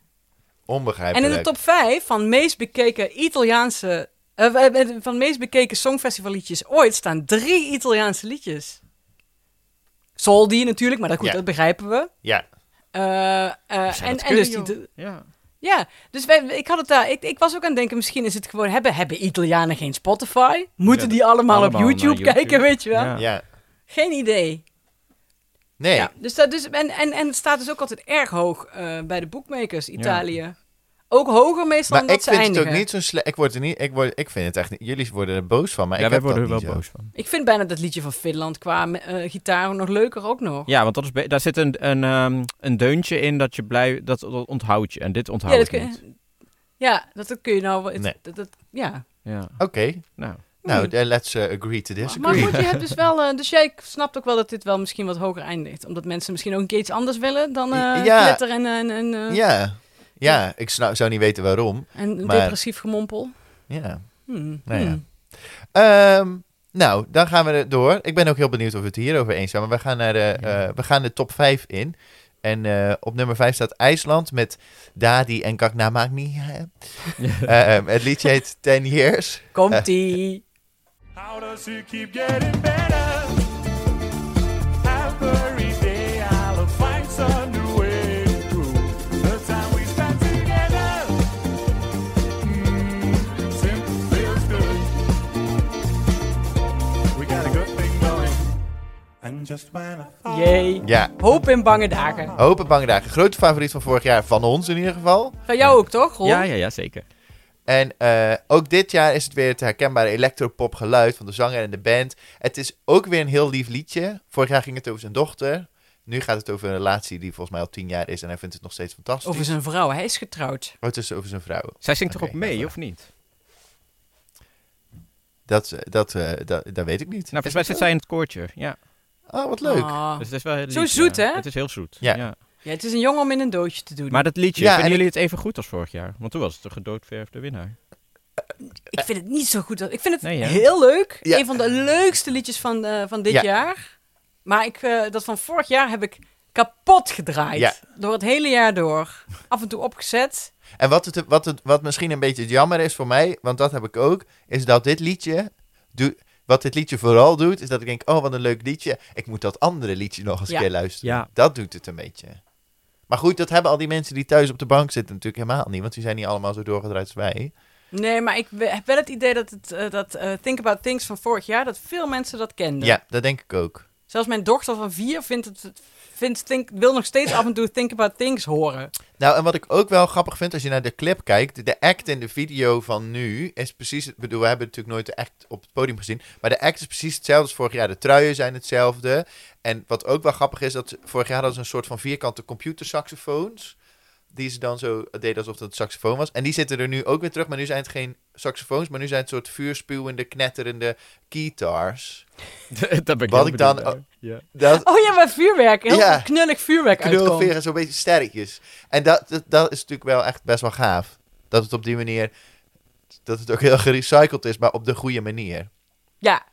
Onbegrijpelijk. in de top 5 van meest bekeken Italiaanse, eh, eh, van meest bekeken songfestivalliedjes ooit staan drie Italiaanse liedjes. Soldi natuurlijk, maar dat, goed, Ja. dat begrijpen we. Ja, Eh, eh, en, dat en kunnen, dus die, Ja. ja, dus wij, ik had het daar, ik, ik was ook aan het denken, misschien is het gewoon, hebben, hebben Italianen geen Spotify? Moeten Ja, die allemaal, allemaal op YouTube, YouTube. kijken, weet je wel? Ja. ja. Geen idee. Nee, Ja, dus dat, dus, en, en, en het staat dus ook altijd erg hoog eh, bij de bookmakers, Italië. Ook hoger meestal Maar dan ik dat ze vind het ook niet zo slecht. Ik, word er niet, ik, word, ik vind het echt niet... Jullie worden er boos van, maar ja, ik wij heb worden er wel zo. boos van. Ik vind bijna dat liedje van Finland qua eh, gitaar nog leuker ook nog. Ja, want dat is daar zit een, een, ehm, een deuntje in dat je blij... Dat, dat onthoudt je. En dit onthoud Ja, ik dat kun, niet. ja, dat, dat kun je nou... het- Nee. dat, dat- ja. Ja, Oké, nou. nou, eh, let's eh, agree to Maar disagree. goed, je hebt dus wel... dus jij snapt ook wel dat dit wel misschien wat hoger eindigt. Omdat mensen misschien ook een keer iets anders willen dan eh Ja. glitter en, en, en, eh, Ja, ja ik sna- zou niet weten waarom. en maar- depressief gemompel. Ja. Hmm. Nou ja. hmm. Ehm, nou, dan gaan we er door. Ik ben ook heel benieuwd of we het hierover eens zijn. Maar we gaan, naar de, Ja. eh, we gaan de top 5 in. En eh, op nummer 5 staat IJsland met Dadi en Kaknamagni. uh, het liedje heet 10 Years. Komt-ie. How does it keep getting better? Jee. Ja, Hoop in bange dagen. Hopen Bange Dagen. Grote favoriet van vorig jaar, van ons in ieder geval. Van jou ook, toch, Ron? Ja, ja, ja, zeker. En eh, ook dit jaar is het weer het herkenbare electropop geluid van de zanger en de band. Het is ook weer een heel lief liedje. Vorig jaar ging het over zijn dochter. Nu gaat het over een relatie die volgens mij al tien jaar is en hij vindt het nog steeds fantastisch. Over zijn vrouw. Hij is getrouwd. Oh, het is over zijn vrouw. Zij zingt toch ook mee, ja, of niet? Dat, dat, eh, dat, dat weet ik niet. Nou, volgens mij zit zij in het koortje. Ja, Oh, wat leuk. Ah. dus het is wel heel Zo lief, zoet, ja. hè? Het is heel zoet. Ja. Ja. Ja, het is een jongen om in een doosje te doen. Maar dat liedje, Ja, vinden jullie het even goed als vorig jaar? Want toen was het de gedoodverfde winnaar. ik vind het niet zo goed. Ik vind het Nee, heel leuk. Ja. Een van de leukste liedjes van, eh, van dit Ja. jaar. Maar ik, eh, dat van vorig jaar heb ik kapot gedraaid. Ja. Door het hele jaar door. Af en toe opgezet. En wat, het, wat, het, wat misschien een beetje jammer is voor mij, want dat heb ik ook, is dat dit liedje, doe, wat dit liedje vooral doet, is dat ik denk, oh wat een leuk liedje, ik moet dat andere liedje nog eens Ja. keer luisteren. Ja. Dat doet het een beetje. Maar goed, dat hebben al die mensen die thuis op de bank zitten natuurlijk helemaal niet, want die zijn niet allemaal zo doorgedraaid als wij. Nee, maar ik heb wel het idee dat, het, eh, dat eh, Think About Things van vorig jaar, dat veel mensen dat kenden. Ja, dat denk ik ook. Zelfs mijn dochter van vier vindt het, think, wil nog steeds af en toe Think About Things horen. Nou, en wat ik ook wel grappig vind als je naar de clip kijkt, de act in de video van nu is precies, bedoel, we hebben natuurlijk nooit de act op het podium gezien, maar de act is precies hetzelfde als vorig jaar. De truien zijn hetzelfde. En wat ook wel grappig is, dat vorig jaar hadden ze een soort van vierkante computersaxofoons, die ze dan zo deden alsof dat een saxofoon was. En die zitten er nu ook weer terug, maar nu zijn het geen saxofoons, maar nu zijn het soort vuurspuwende, knetterende guitars. Daar ben ik Wat heel ik dan-. Ja. Dat, Oh ja, maar vuurwerk. Heel Ja. knullig vuurwerk knulveren, zo'n beetje sterretjes. En dat, dat, dat is natuurlijk wel echt best wel gaaf. Dat het op die manier, dat het ook heel gerecycled is, maar op de goede manier. Ja,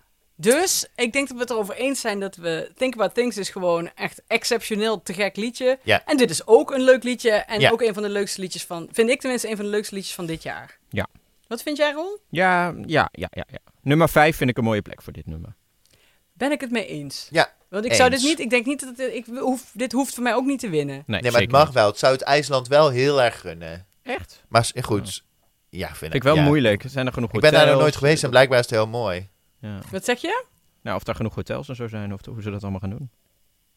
dus ik denk dat we het erover eens zijn dat we Think About Things is gewoon echt exceptioneel te gek liedje. Ja. En dit is ook een leuk liedje en Ja. ook een van de leukste liedjes van, vind ik tenminste een van de leukste liedjes van dit jaar. Ja. Wat vind jij, Ron? Ja, ja, ja, ja, ja. Nummer 5 vind ik een mooie plek voor dit nummer. Ben ik het mee eens? Ja, Want ik zou dit niet, ik denk niet dat het, ik hoef, dit hoeft voor mij ook niet te winnen. Nee, Nee, maar het mag niet. wel. Het zou het IJsland wel heel erg gunnen. Echt? Maar goed, ja, vind Vind ik wel ja. moeilijk. Zijn er genoeg Ik ben daar nog nooit geweest en blijkbaar is het heel mooi. Ja. Wat zeg je? Nou, of daar genoeg hotels en zo zijn, of hoe ze dat allemaal gaan doen.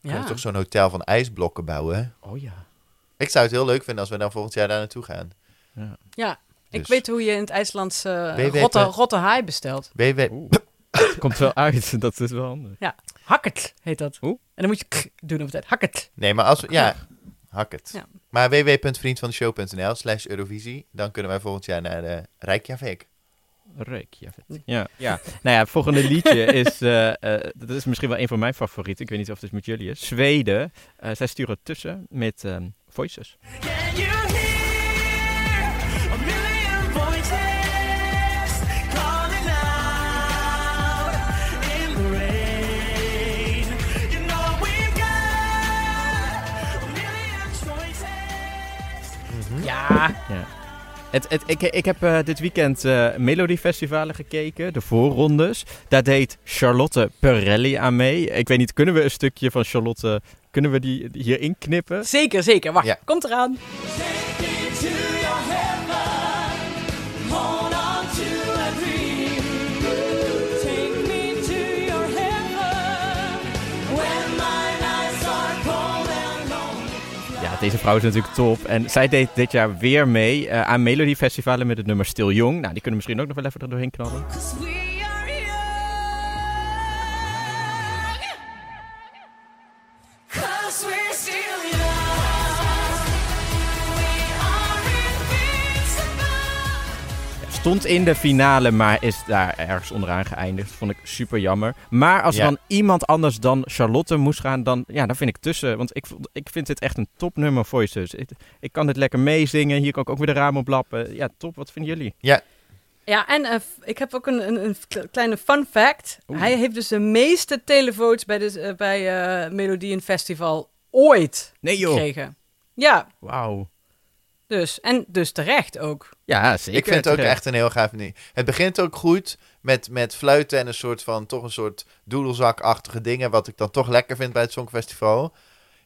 Je kan toch zo'n hotel van ijsblokken bouwen? Oh ja. Ik zou het heel leuk vinden als we dan volgend jaar daar naartoe gaan. ja. Ja, ik Dus. weet hoe je in het IJslands eh rotte, rotte haai bestelt. WW... Oeh. Komt wel uit, dat is wel handig. Hakket heet dat. Oeh. En dan moet je k doen op de tijd. Hakket. Nee, maar als we... Ja, hak het. Ja. Maar www.vriendvandeshow.nl slash Eurovisie. Dan kunnen wij volgend jaar naar de Reykjavik. Reykjavik. Ja, ja. Nou ja, het volgende liedje is, eh, eh, dat is misschien wel een van mijn favorieten. Ik weet niet of het met jullie is. Zweden. Eh, zij sturen tussen met ehm, Voices. Het, het, ik, ik heb eh, dit weekend eh Melodiefestivalen gekeken, de voorrondes. Daar deed Charlotte Perelli aan mee. Ik weet niet, kunnen we een stukje van Charlotte, kunnen we die hierin knippen? Zeker, zeker. Wacht, Ja. komt eraan. Take deze vrouw is natuurlijk top. En zij deed dit jaar weer mee eh, aan Melodiefestivalen met het nummer Stil Jong. Nou, die kunnen misschien ook nog wel even er doorheen knallen. Stond in de finale, maar is daar ergens onderaan geëindigd. Vond ik super jammer. Maar als er Ja. dan iemand anders dan Charlotte moest gaan, dan, ja, dan vind ik tussen. Want ik, vond- ik vind dit echt een topnummer voor je zus. Ik, ik kan dit lekker meezingen. Hier kan ik ook weer de ramen op lappen. Ja, top. Wat vinden jullie? Ja, en eh, ik heb ook een, een, een kle- kleine fun fact. Oeh. Hij heeft dus de meeste televotes bij, de, eh, bij eh Melodieën Festival ooit Nee joh. gekregen. Ja, Wauw. Dus. En dus terecht ook. Ja, zeker. ik vind het ook terecht. echt een heel gaaf ding. Het begint ook goed met, met fluiten en een soort van, toch een soort doedelzakachtige dingen, wat ik dan toch lekker vind bij het Songfestival.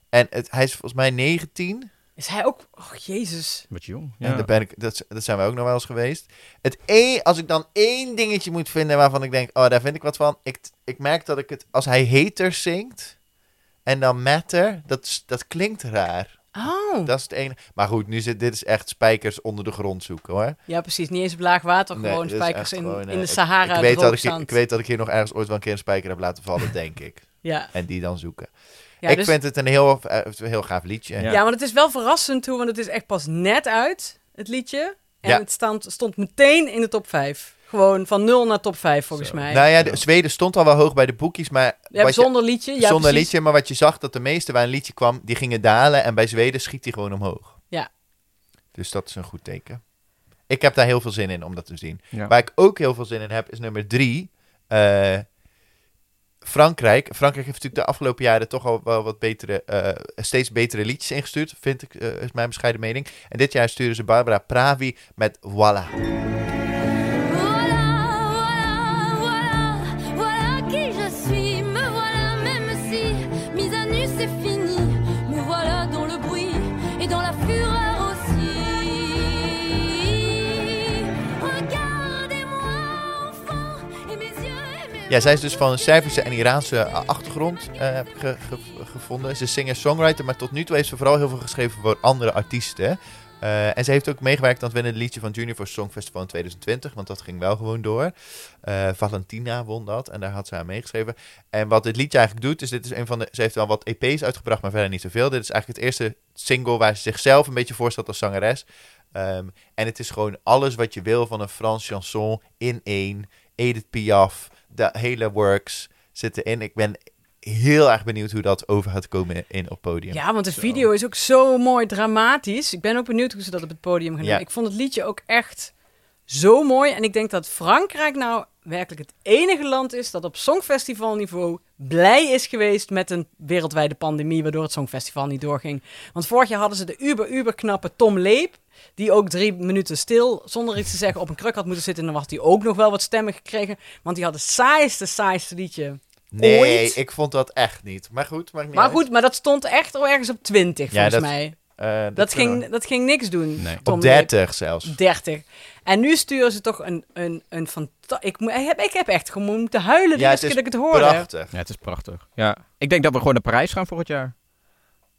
En het, hij is volgens mij 19. Is hij ook... Oh, jezus. Wat jong. En daar ben ik, dat, dat zijn we ook nog wel eens geweest. Het één, als ik dan één dingetje moet vinden waarvan ik denk, oh, daar vind ik wat van. Ik, ik merk dat ik het, als hij haters zingt en dan matter, dat, dat klinkt raar. Oh. Dat is het ene. Maar goed, nu zit dit is echt spijkers onder de grond zoeken hoor. Ja, precies. Niet eens op laag water, Nee, gewoon spijkers in, gewoon, in eh, de ik- Sahara ik, weet dat ik, ik weet dat ik hier nog ergens ooit wel een keer een spijker heb laten vallen, denk ik. Ja, En die dan zoeken. ja, ik dus- vind het een heel, eh, heel gaaf liedje. Ja. ja. want het is wel verrassend toe, want het is echt pas net uit, het liedje. En Ja. het stond, stond meteen in de top 5. Gewoon van 0 naar top 5 volgens Zo. mij. Nou ja, de, Zweden stond al wel hoog bij de boekjes, maar ja, zonder liedje. Ja, zonder precies. liedje. Maar wat je zag, dat de meeste waar een liedje kwam, die gingen dalen. En bij Zweden schiet die gewoon omhoog. Ja. Dus dat is een goed teken. Ik heb daar heel veel zin in om dat te zien. Ja. Waar ik ook heel veel zin in heb, is nummer drie. Eh, Frankrijk. Frankrijk heeft natuurlijk de afgelopen jaren toch al wel wat betere, eh, steeds betere liedjes ingestuurd, vind ik, eh, is mijn bescheiden mening. En dit jaar sturen ze Barbara Pravi met voilà, Ja, zij is dus van een Servische en Iraanse achtergrond eh, heb ik ge- ge- gevonden. Ze is singer-songwriter, maar tot nu toe heeft ze vooral heel veel geschreven voor andere artiesten. Eh, en ze heeft ook meegewerkt aan het winnende liedje van Junior voor Songfestival in 2020, want dat ging wel gewoon door. Valentina won dat en daar had ze aan meegeschreven. En wat dit liedje eigenlijk doet, is dit is een van de. Ze heeft wel wat EP's uitgebracht, maar verder niet zoveel. Dit is eigenlijk het eerste single waar ze zichzelf een beetje voorstelt als zangeres. Ehm, en het is gewoon alles wat je wil van een Frans chanson in één. Edith Piaf, de hele works zitten in. Ik ben heel erg benieuwd hoe dat over gaat komen in op podium. Ja, want de video is ook zo mooi dramatisch. Ik ben ook benieuwd hoe ze dat op het podium gaan doen. Ja. Ik vond het liedje ook echt zo mooi. En ik denk dat Frankrijk nou werkelijk het enige land is dat op songfestivalniveau blij is geweest met een wereldwijde pandemie, waardoor het songfestival niet doorging. Want vorig jaar hadden ze de uber, uber knappe Tom Leep, die ook drie minuten stil, zonder iets te zeggen, op een kruk had moeten zitten. En dan had hij ook nog wel wat stemmen gekregen, want die had het saaiste, saaiste liedje. nee, ooit. ik vond dat echt niet. Maar goed, maakt niet Maar uit. goed, maar dat stond echt al ergens op 20, Ja, volgens dat- mij. Eh, Dat kunnen ging, dat ging niks doen. Nee. Tom Op Leep. 30 zelfs. 30. En nu sturen ze toch een, een, een fanta- ik, moet- ik, heb, ik heb echt gewoon moeten huilen de Ja, eerste het keer is dat ik het hoorde. Prachtig. Ja, het is prachtig. Ja. Ik denk dat we gewoon naar Parijs gaan volgend jaar.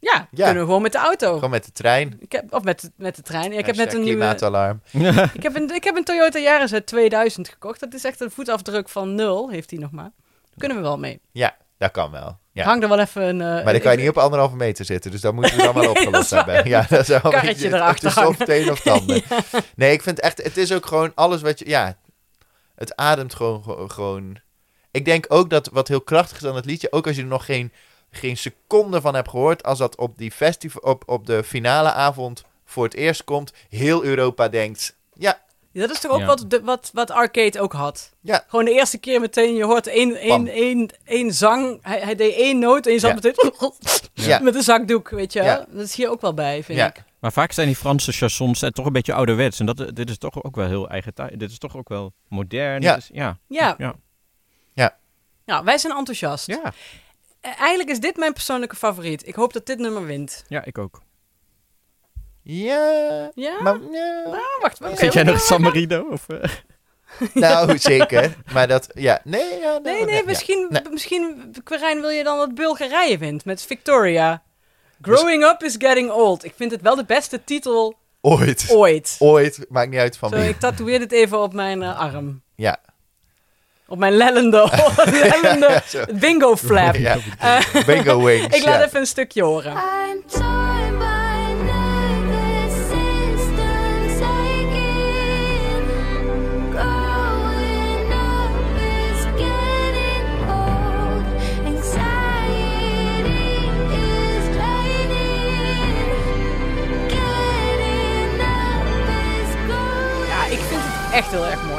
Ja, Ja. kunnen we gewoon met de auto. Gewoon met de trein. Ik heb, of met, de- met de trein. Ja, ik, heb net een nieuwe, klimaatalarm. ik, heb een, ik heb een Toyota Yaris uit 2000 gekocht. Dat is echt een voetafdruk van nul, heeft hij nog maar. Kunnen we wel mee. Ja, dat kan wel. Ja. Hang er wel even een... eh, Maar dan kan je een- niet op anderhalve meter zitten, dus dan moeten we dan wel Nee, dat opgelost waar. hebben. Ja, dat is wel een Karretje beetje- erachter Het is of hangen. teen of tanden. Nee, ik vind echt, het is ook gewoon alles wat je, ja, het ademt gewoon, gewoon- gewoon. Ik denk ook dat wat heel krachtig is aan het liedje, ook als je er nog geen, geen seconde van hebt gehoord, als dat op die festival, op, op de finale avond voor het eerst komt, heel Europa denkt, ja, Ja, dat is toch ook Ja. wat, de, wat, wat Arcade ook had. Ja. Gewoon de eerste keer meteen, je hoort één, één, één, één zang. Hij, hij deed één noot en je zat Ja. meteen Ja. met een zakdoek, weet je. Ja. Dat is hier ook wel bij, vind Ja. ik. Maar vaak zijn die Franse chansons eh, toch een beetje ouderwets. En dat, dit is toch ook wel heel eigen tijd. Dit is toch ook wel modern. Ja. Is- ja. Ja. Ja. Nou, wij zijn enthousiast. Ja. Eh, Eigenlijk is dit mijn persoonlijke favoriet. Ik hoop dat dit nummer wint. ja, ik ook. ja, Ja? maar, ja. Nou, wacht. wacht Zit jij nog San Marino? Of, eh? nou zeker, maar dat, ja, nee, ja, Nee, nee, ja. misschien, Nee. misschien, Quirijn, wil je dan dat Bulgarije wint met Victoria? Growing Up is Getting Old. Ik vind het wel de beste titel Ooit. ooit. Ooit. Maakt niet uit van Zo, wie. ik tatoeëer dit even op mijn eh, arm. Ja. Op mijn lellende, lellende Zo. bingo flap. Ja. Eh, Bingo wings. ik laat ja. even een stukje horen. Ja, echt heel erg mooi.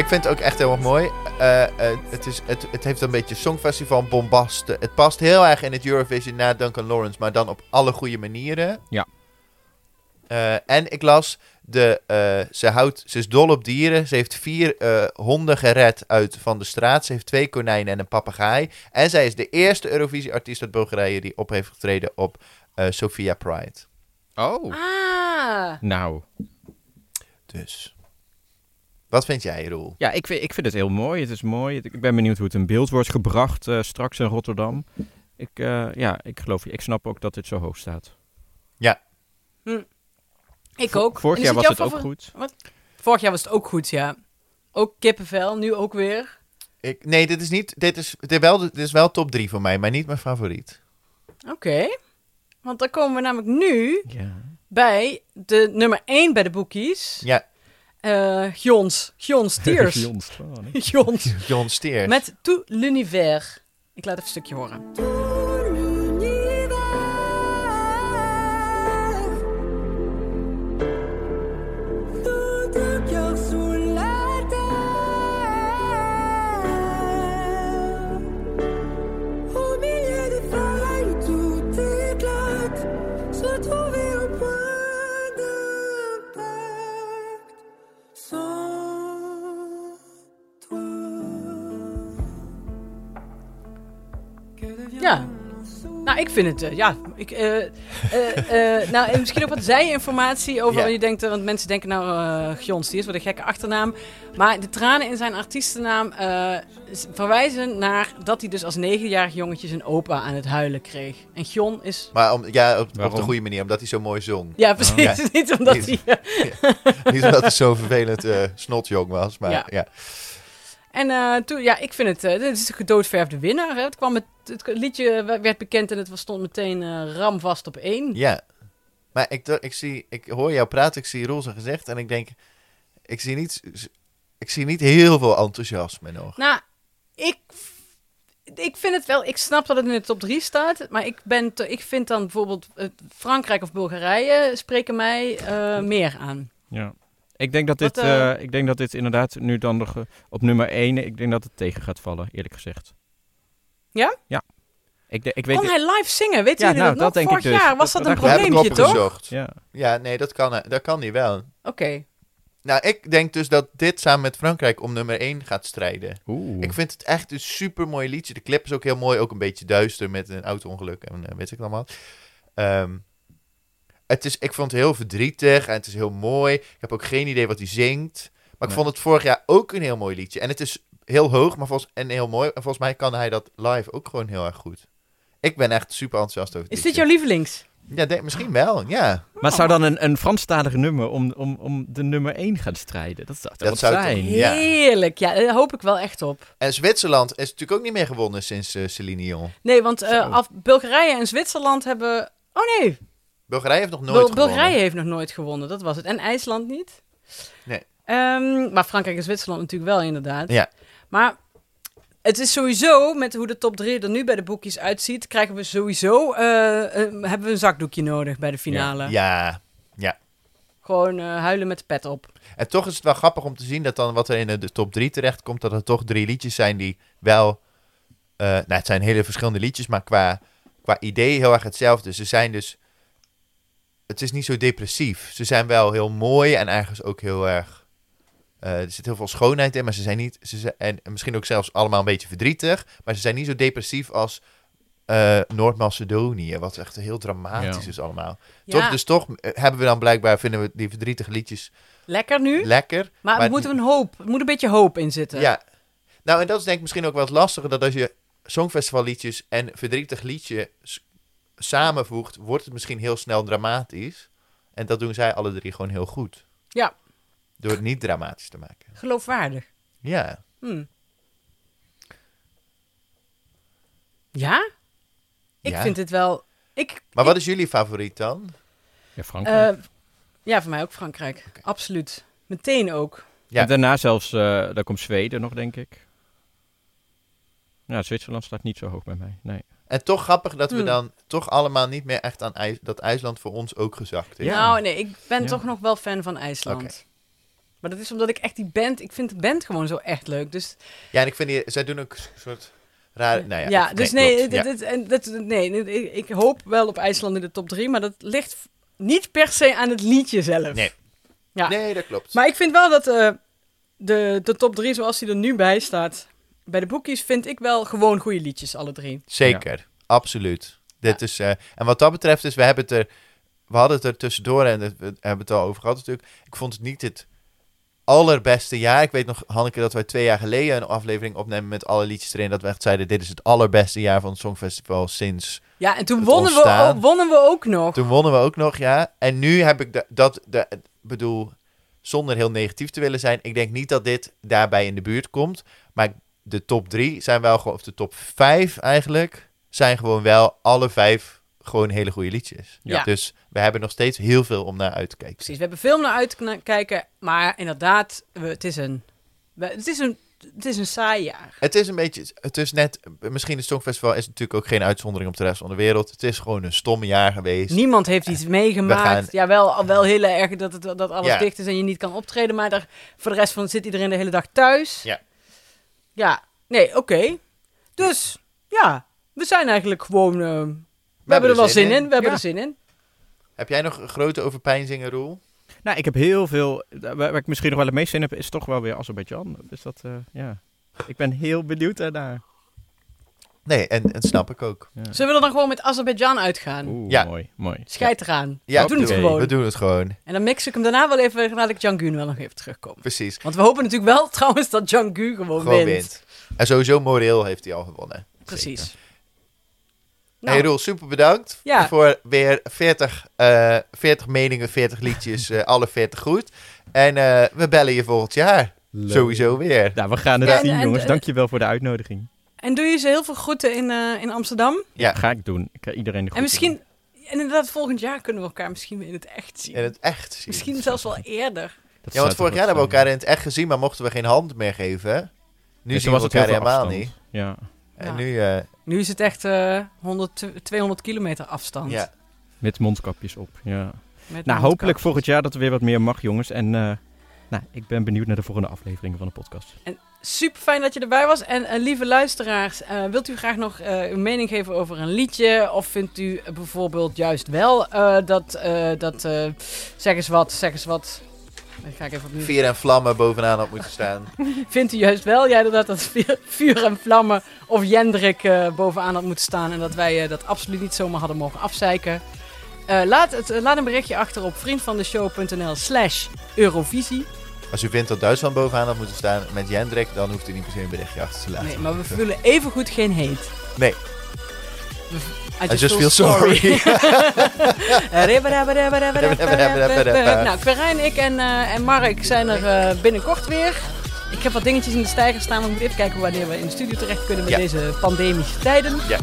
Ik vind het ook echt heel erg mooi. Eh, eh, het, is, het, het heeft een beetje songfestival bombast. Het past heel erg in het Eurovision na Duncan Lawrence, maar dan op alle goede manieren. Ja. Eh, en ik las, de, eh, ze, houdt, ze is dol op dieren. Ze heeft vier eh, honden gered uit van de straat. Ze heeft twee konijnen en een papegaai. En zij is de eerste Eurovisie-artiest uit Bulgarije die op heeft getreden op eh Sophia Pride. Oh. Ah. Nou. Dus. Wat vind jij, Roel? Ja, ik vind, ik vind het heel mooi. Het is mooi. Ik ben benieuwd hoe het in beeld wordt gebracht eh, straks in Rotterdam. Ik, eh, ja, ik geloof je. Ik snap ook dat dit zo hoog staat. Ik ook. Vorig jaar was het ook goed. Wat? Vorig jaar was het ook goed, ja. Ook kippenvel, nu ook weer. Ik, nee, dit is niet. Dit is, dit, wel, dit is wel top 3 voor mij, maar niet mijn favoriet. Oké. Want dan komen we namelijk nu Ja. bij de nummer 1 bij de boekies. Ja, Eh Gions. Gions Tears. Jons. Oh, nee. Gions. John Steers. Met Tout l'univers. Ik laat even een stukje horen. Ik vind het, eh, ja, ik, eh, eh, eh, nou, en misschien ook wat zij-informatie over, Ja. wat je denkt, want mensen denken nou, eh Gions, die is wat een gekke achternaam. Maar de tranen in zijn artiestennaam eh, verwijzen naar dat hij dus als negenjarig jongetje zijn opa aan het huilen kreeg. En Gion is, Maar om, ja, op, op de goede manier, omdat hij zo mooi zong. ja precies, Ja. niet omdat Niet. hij... eh, Niet omdat hij zo vervelend eh, snotjong was, maar Ja. ja. En eh, toen, ja, ik vind het, eh, dit is de gedoodverfde winnaar. Hè. Het, kwam met, het liedje werd bekend en het was, stond meteen eh, ramvast op één. Ja. Maar ik, ik, zie, ik hoor jou praten, ik zie zijn gezicht en ik denk, ik zie niet, ik zie niet heel veel enthousiasme nog. Nou, ik, ik vind het wel. Ik snap dat het in de top 3 staat. Maar ik, ben te- ik vind dan bijvoorbeeld Frankrijk of Bulgarije spreken mij eh, meer aan. Ja. Ik denk dat dit, Wat, eh, eh, ik denk dat dit inderdaad nu dan nog eh, op nummer 1, ik denk dat het tegen gaat vallen, eerlijk gezegd. Ja? Ja. Ik, de- ik weet Kon hij live zingen? Weet Ja, jullie nou, dat nog? dat denk ik Vorig dus. jaar was Dat- dat een probleempje, toch? Ja. Ja, nee, dat kan, dat kan niet wel. Oké. Nou, ik denk dus dat dit samen met Frankrijk om nummer 1 gaat strijden. Oeh. Ik vind het echt een super mooi liedje. De clip is ook heel mooi, ook een beetje duister met een auto-ongeluk en eh, weet ik allemaal. Ehm, het is, ik vond het heel verdrietig en het is heel mooi. Ik heb ook geen idee wat hij zingt. Maar ik Nee. vond het vorig jaar ook een heel mooi liedje. En het is heel hoog maar volgens, en heel mooi. En volgens mij kan hij dat live ook gewoon heel erg goed. Ik ben echt super enthousiast over het Is dit jouw lievelings? Ja, denk- misschien wel, ja. Maar zou dan een, een Franstalig nummer om, om, om de nummer 1 gaan strijden? Dat zou toch Dat zou toch-? Ja. Heerlijk. Ja, daar hoop ik wel echt op. En Zwitserland is natuurlijk ook niet meer gewonnen sinds eh Celine Dion. Nee, want eh, Zo. af, Bulgarije en Zwitserland hebben... Oh nee, Bulgarije heeft nog nooit Bul- gewonnen. Bulgarije heeft nog nooit gewonnen, dat was het. En IJsland niet. Nee. Ehm, maar Frankrijk en Zwitserland natuurlijk wel, inderdaad. Ja. Maar het is sowieso, met hoe de top 3 er nu bij de boekjes uitziet, krijgen we sowieso, eh, eh, hebben we een zakdoekje nodig bij de finale. Ja, Gewoon eh, huilen met de pet op. En toch is het wel grappig om te zien dat dan wat er in de, top 3 terecht komt, dat er toch drie liedjes zijn die wel. nou, het zijn hele verschillende liedjes, maar qua, qua idee heel erg hetzelfde. Ze zijn dus. Het is niet zo depressief. Ze zijn wel heel mooi en ergens ook heel erg. eh, er zit heel veel schoonheid in, maar ze zijn niet. Ze zijn, en, en misschien ook zelfs allemaal een beetje verdrietig, maar ze zijn niet zo depressief als. eh, Noord-Macedonië, wat echt heel dramatisch Ja. is allemaal. Ja, Toch, dus toch eh, hebben we dan blijkbaar, vinden we die verdrietige liedjes lekker nu. lekker. maar maar- er moet een hoop, er moet een beetje hoop in zitten. Ja. Nou, en dat is denk ik misschien ook wel het lastige, dat als je songfestivalliedjes en verdrietig liedje s- samenvoegt, wordt het misschien heel snel dramatisch. En dat doen zij alle drie gewoon heel goed. Ja. Door het niet dramatisch te maken. Geloofwaardig. Ja. Hm. Ja? Ik Ja. vind het wel... Ik, Maar wat is jullie favoriet dan? Ja, Frankrijk. eh, ja, voor mij ook Frankrijk. Absoluut. Meteen ook. Ja. En daarna zelfs, eh daar komt Zweden nog, denk ik. Ja, Zwitserland staat niet zo hoog bij mij. Nee. En toch grappig dat we Hmm. dan toch allemaal niet meer echt aan IJs, dat IJsland voor ons ook gezakt is. Ja. Nou, nee, ik ben Ja. toch nog wel fan van IJsland. Oké. Maar dat is omdat ik echt die band... Ik vind de band gewoon zo echt leuk. Dus Ja, en ik vind die, zij doen ook een soort rare, nou ja. ja, dus nee, klopt. dit, Ja. dit- en dit- nee, ik, ik hoop wel op IJsland in de top 3, maar dat ligt niet per se aan het liedje zelf. Nee. Ja. Nee, dat klopt. Maar ik vind wel dat eh, de, de top 3 zoals die er nu bij staat, bij de boekies vind ik wel gewoon goede liedjes, alle drie. Zeker, absoluut. Dit is, eh, en wat dat betreft is, we hebben het er, we hadden het er tussendoor en het- we hebben het al over gehad natuurlijk. Ik vond het niet het allerbeste jaar. Ik weet nog, Hanneke, dat wij twee jaar geleden een aflevering opnemen met alle liedjes erin. Dat we echt zeiden, dit is het allerbeste jaar van het Songfestival sinds... Ja, en toen wonnen we, ook, wonnen we ook nog. Toen wonnen we ook nog, ja. En nu heb ik de, dat, de, ik bedoel, zonder heel negatief te willen zijn, ik denk niet dat dit daarbij in de buurt komt. Maar de top drie zijn wel gewoon, of de top vijf eigenlijk, zijn gewoon wel alle vijf gewoon hele goede liedjes. Ja. Dus we hebben nog steeds heel veel om naar uit te kijken. Precies, we hebben veel om naar uit te kijken, maar inderdaad, we- het is een, we- het is een, het is een saai jaar. Het is een beetje, het is net, misschien het Songfestival is natuurlijk ook geen uitzondering op de rest van de wereld. Het is gewoon een stom jaar geweest. Niemand heeft iets meegemaakt. gaan- Ja, wel, al wel heel erg dat, het, dat alles Ja. dicht is en je niet kan optreden. Maar daar, voor de rest van zit iedereen de hele dag thuis. Ja. Ja, nee, oké. Dus, ja, we zijn eigenlijk gewoon... eh, we, hebben er wel zin in. We hebben Ja. er zin in. Heb jij nog een grote overpeinzingen, Roel? Nou, ik heb heel veel... Waar, waar ik misschien nog wel het meest zin heb, is toch wel weer Azerbeidzjan. Dus dat, eh, ja... Ik ben heel benieuwd daarnaar. Nee, en, en snap ik ook. Ja. Zullen we er dan gewoon met Azerbeidzjan uitgaan? Oeh, Ja. mooi, mooi. Scheid eraan. Ja, we doen het gewoon. We doen het gewoon. En dan mix ik hem daarna wel even, laat ik Django wel nog even terugkomen. Precies. Want we hopen natuurlijk wel trouwens dat Django gewoon, Gewoon wint. wint. En sowieso moreel heeft hij al gewonnen. Precies. hey Roel, super bedankt Ja. voor weer 40, eh 40 meningen, 40 liedjes, eh, alle 40 goed. En eh, we bellen je volgend jaar. Sowieso weer. Nou, we gaan het Ja, en- zien, en- jongens. en- Dankjewel voor de uitnodiging. En doe je ze heel veel groeten in, eh, in Amsterdam? Ja, Ga ik doen. Ik ga iedereen de En misschien, en inderdaad, volgend jaar kunnen we elkaar misschien weer in het echt zien. in het echt zien. Misschien zelfs wel eerder. Ja, want vorig jaar hebben we elkaar in het echt gezien, maar mochten we geen hand meer geven. Nu zien we elkaar helemaal niet. Ja. En Ja. nu, eh, Nu is het echt eh 100, 200 kilometer afstand. ja. Met mondkapjes op, ja. Met Nou, mondkapjes. hopelijk volgend jaar dat er weer wat meer mag, jongens. En eh, nou, ik ben benieuwd naar de volgende afleveringen van de podcast. Super fijn dat je erbij was. En eh, lieve luisteraars, eh, wilt u graag nog eh, uw mening geven over een liedje? Of vindt u bijvoorbeeld juist wel dat, dat zeg eens wat, zeg eens wat. Dan ga ik even opnieuw. Vier en vlammen bovenaan had moeten staan. Vindt u juist wel, ja, inderdaad, dat vuur, vuur en vlammen of Jendrik bovenaan had moeten staan. En dat wij dat absoluut niet zomaar hadden mogen afzeiken. Laat, het, laat een berichtje achter op vriendvandeshow.nl slash Eurovisie. Als u vindt dat Duitsland bovenaan had moeten staan met Jendrik, dan hoeft u niet per se een berichtje achter te laten. Nee, maar we voelen evengoed geen hate. Nee. I I just feel sorry. nou, Quirijn, ik en, eh, en Mark zijn er eh, binnenkort weer. Ik heb wat dingetjes in de stijger staan, maar we moeten even kijken wanneer we in de studio terecht kunnen met Ja. deze pandemische tijden. Ja.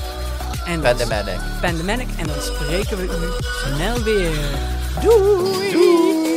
En Pandemanic. En dan spreken we u snel weer. Doei!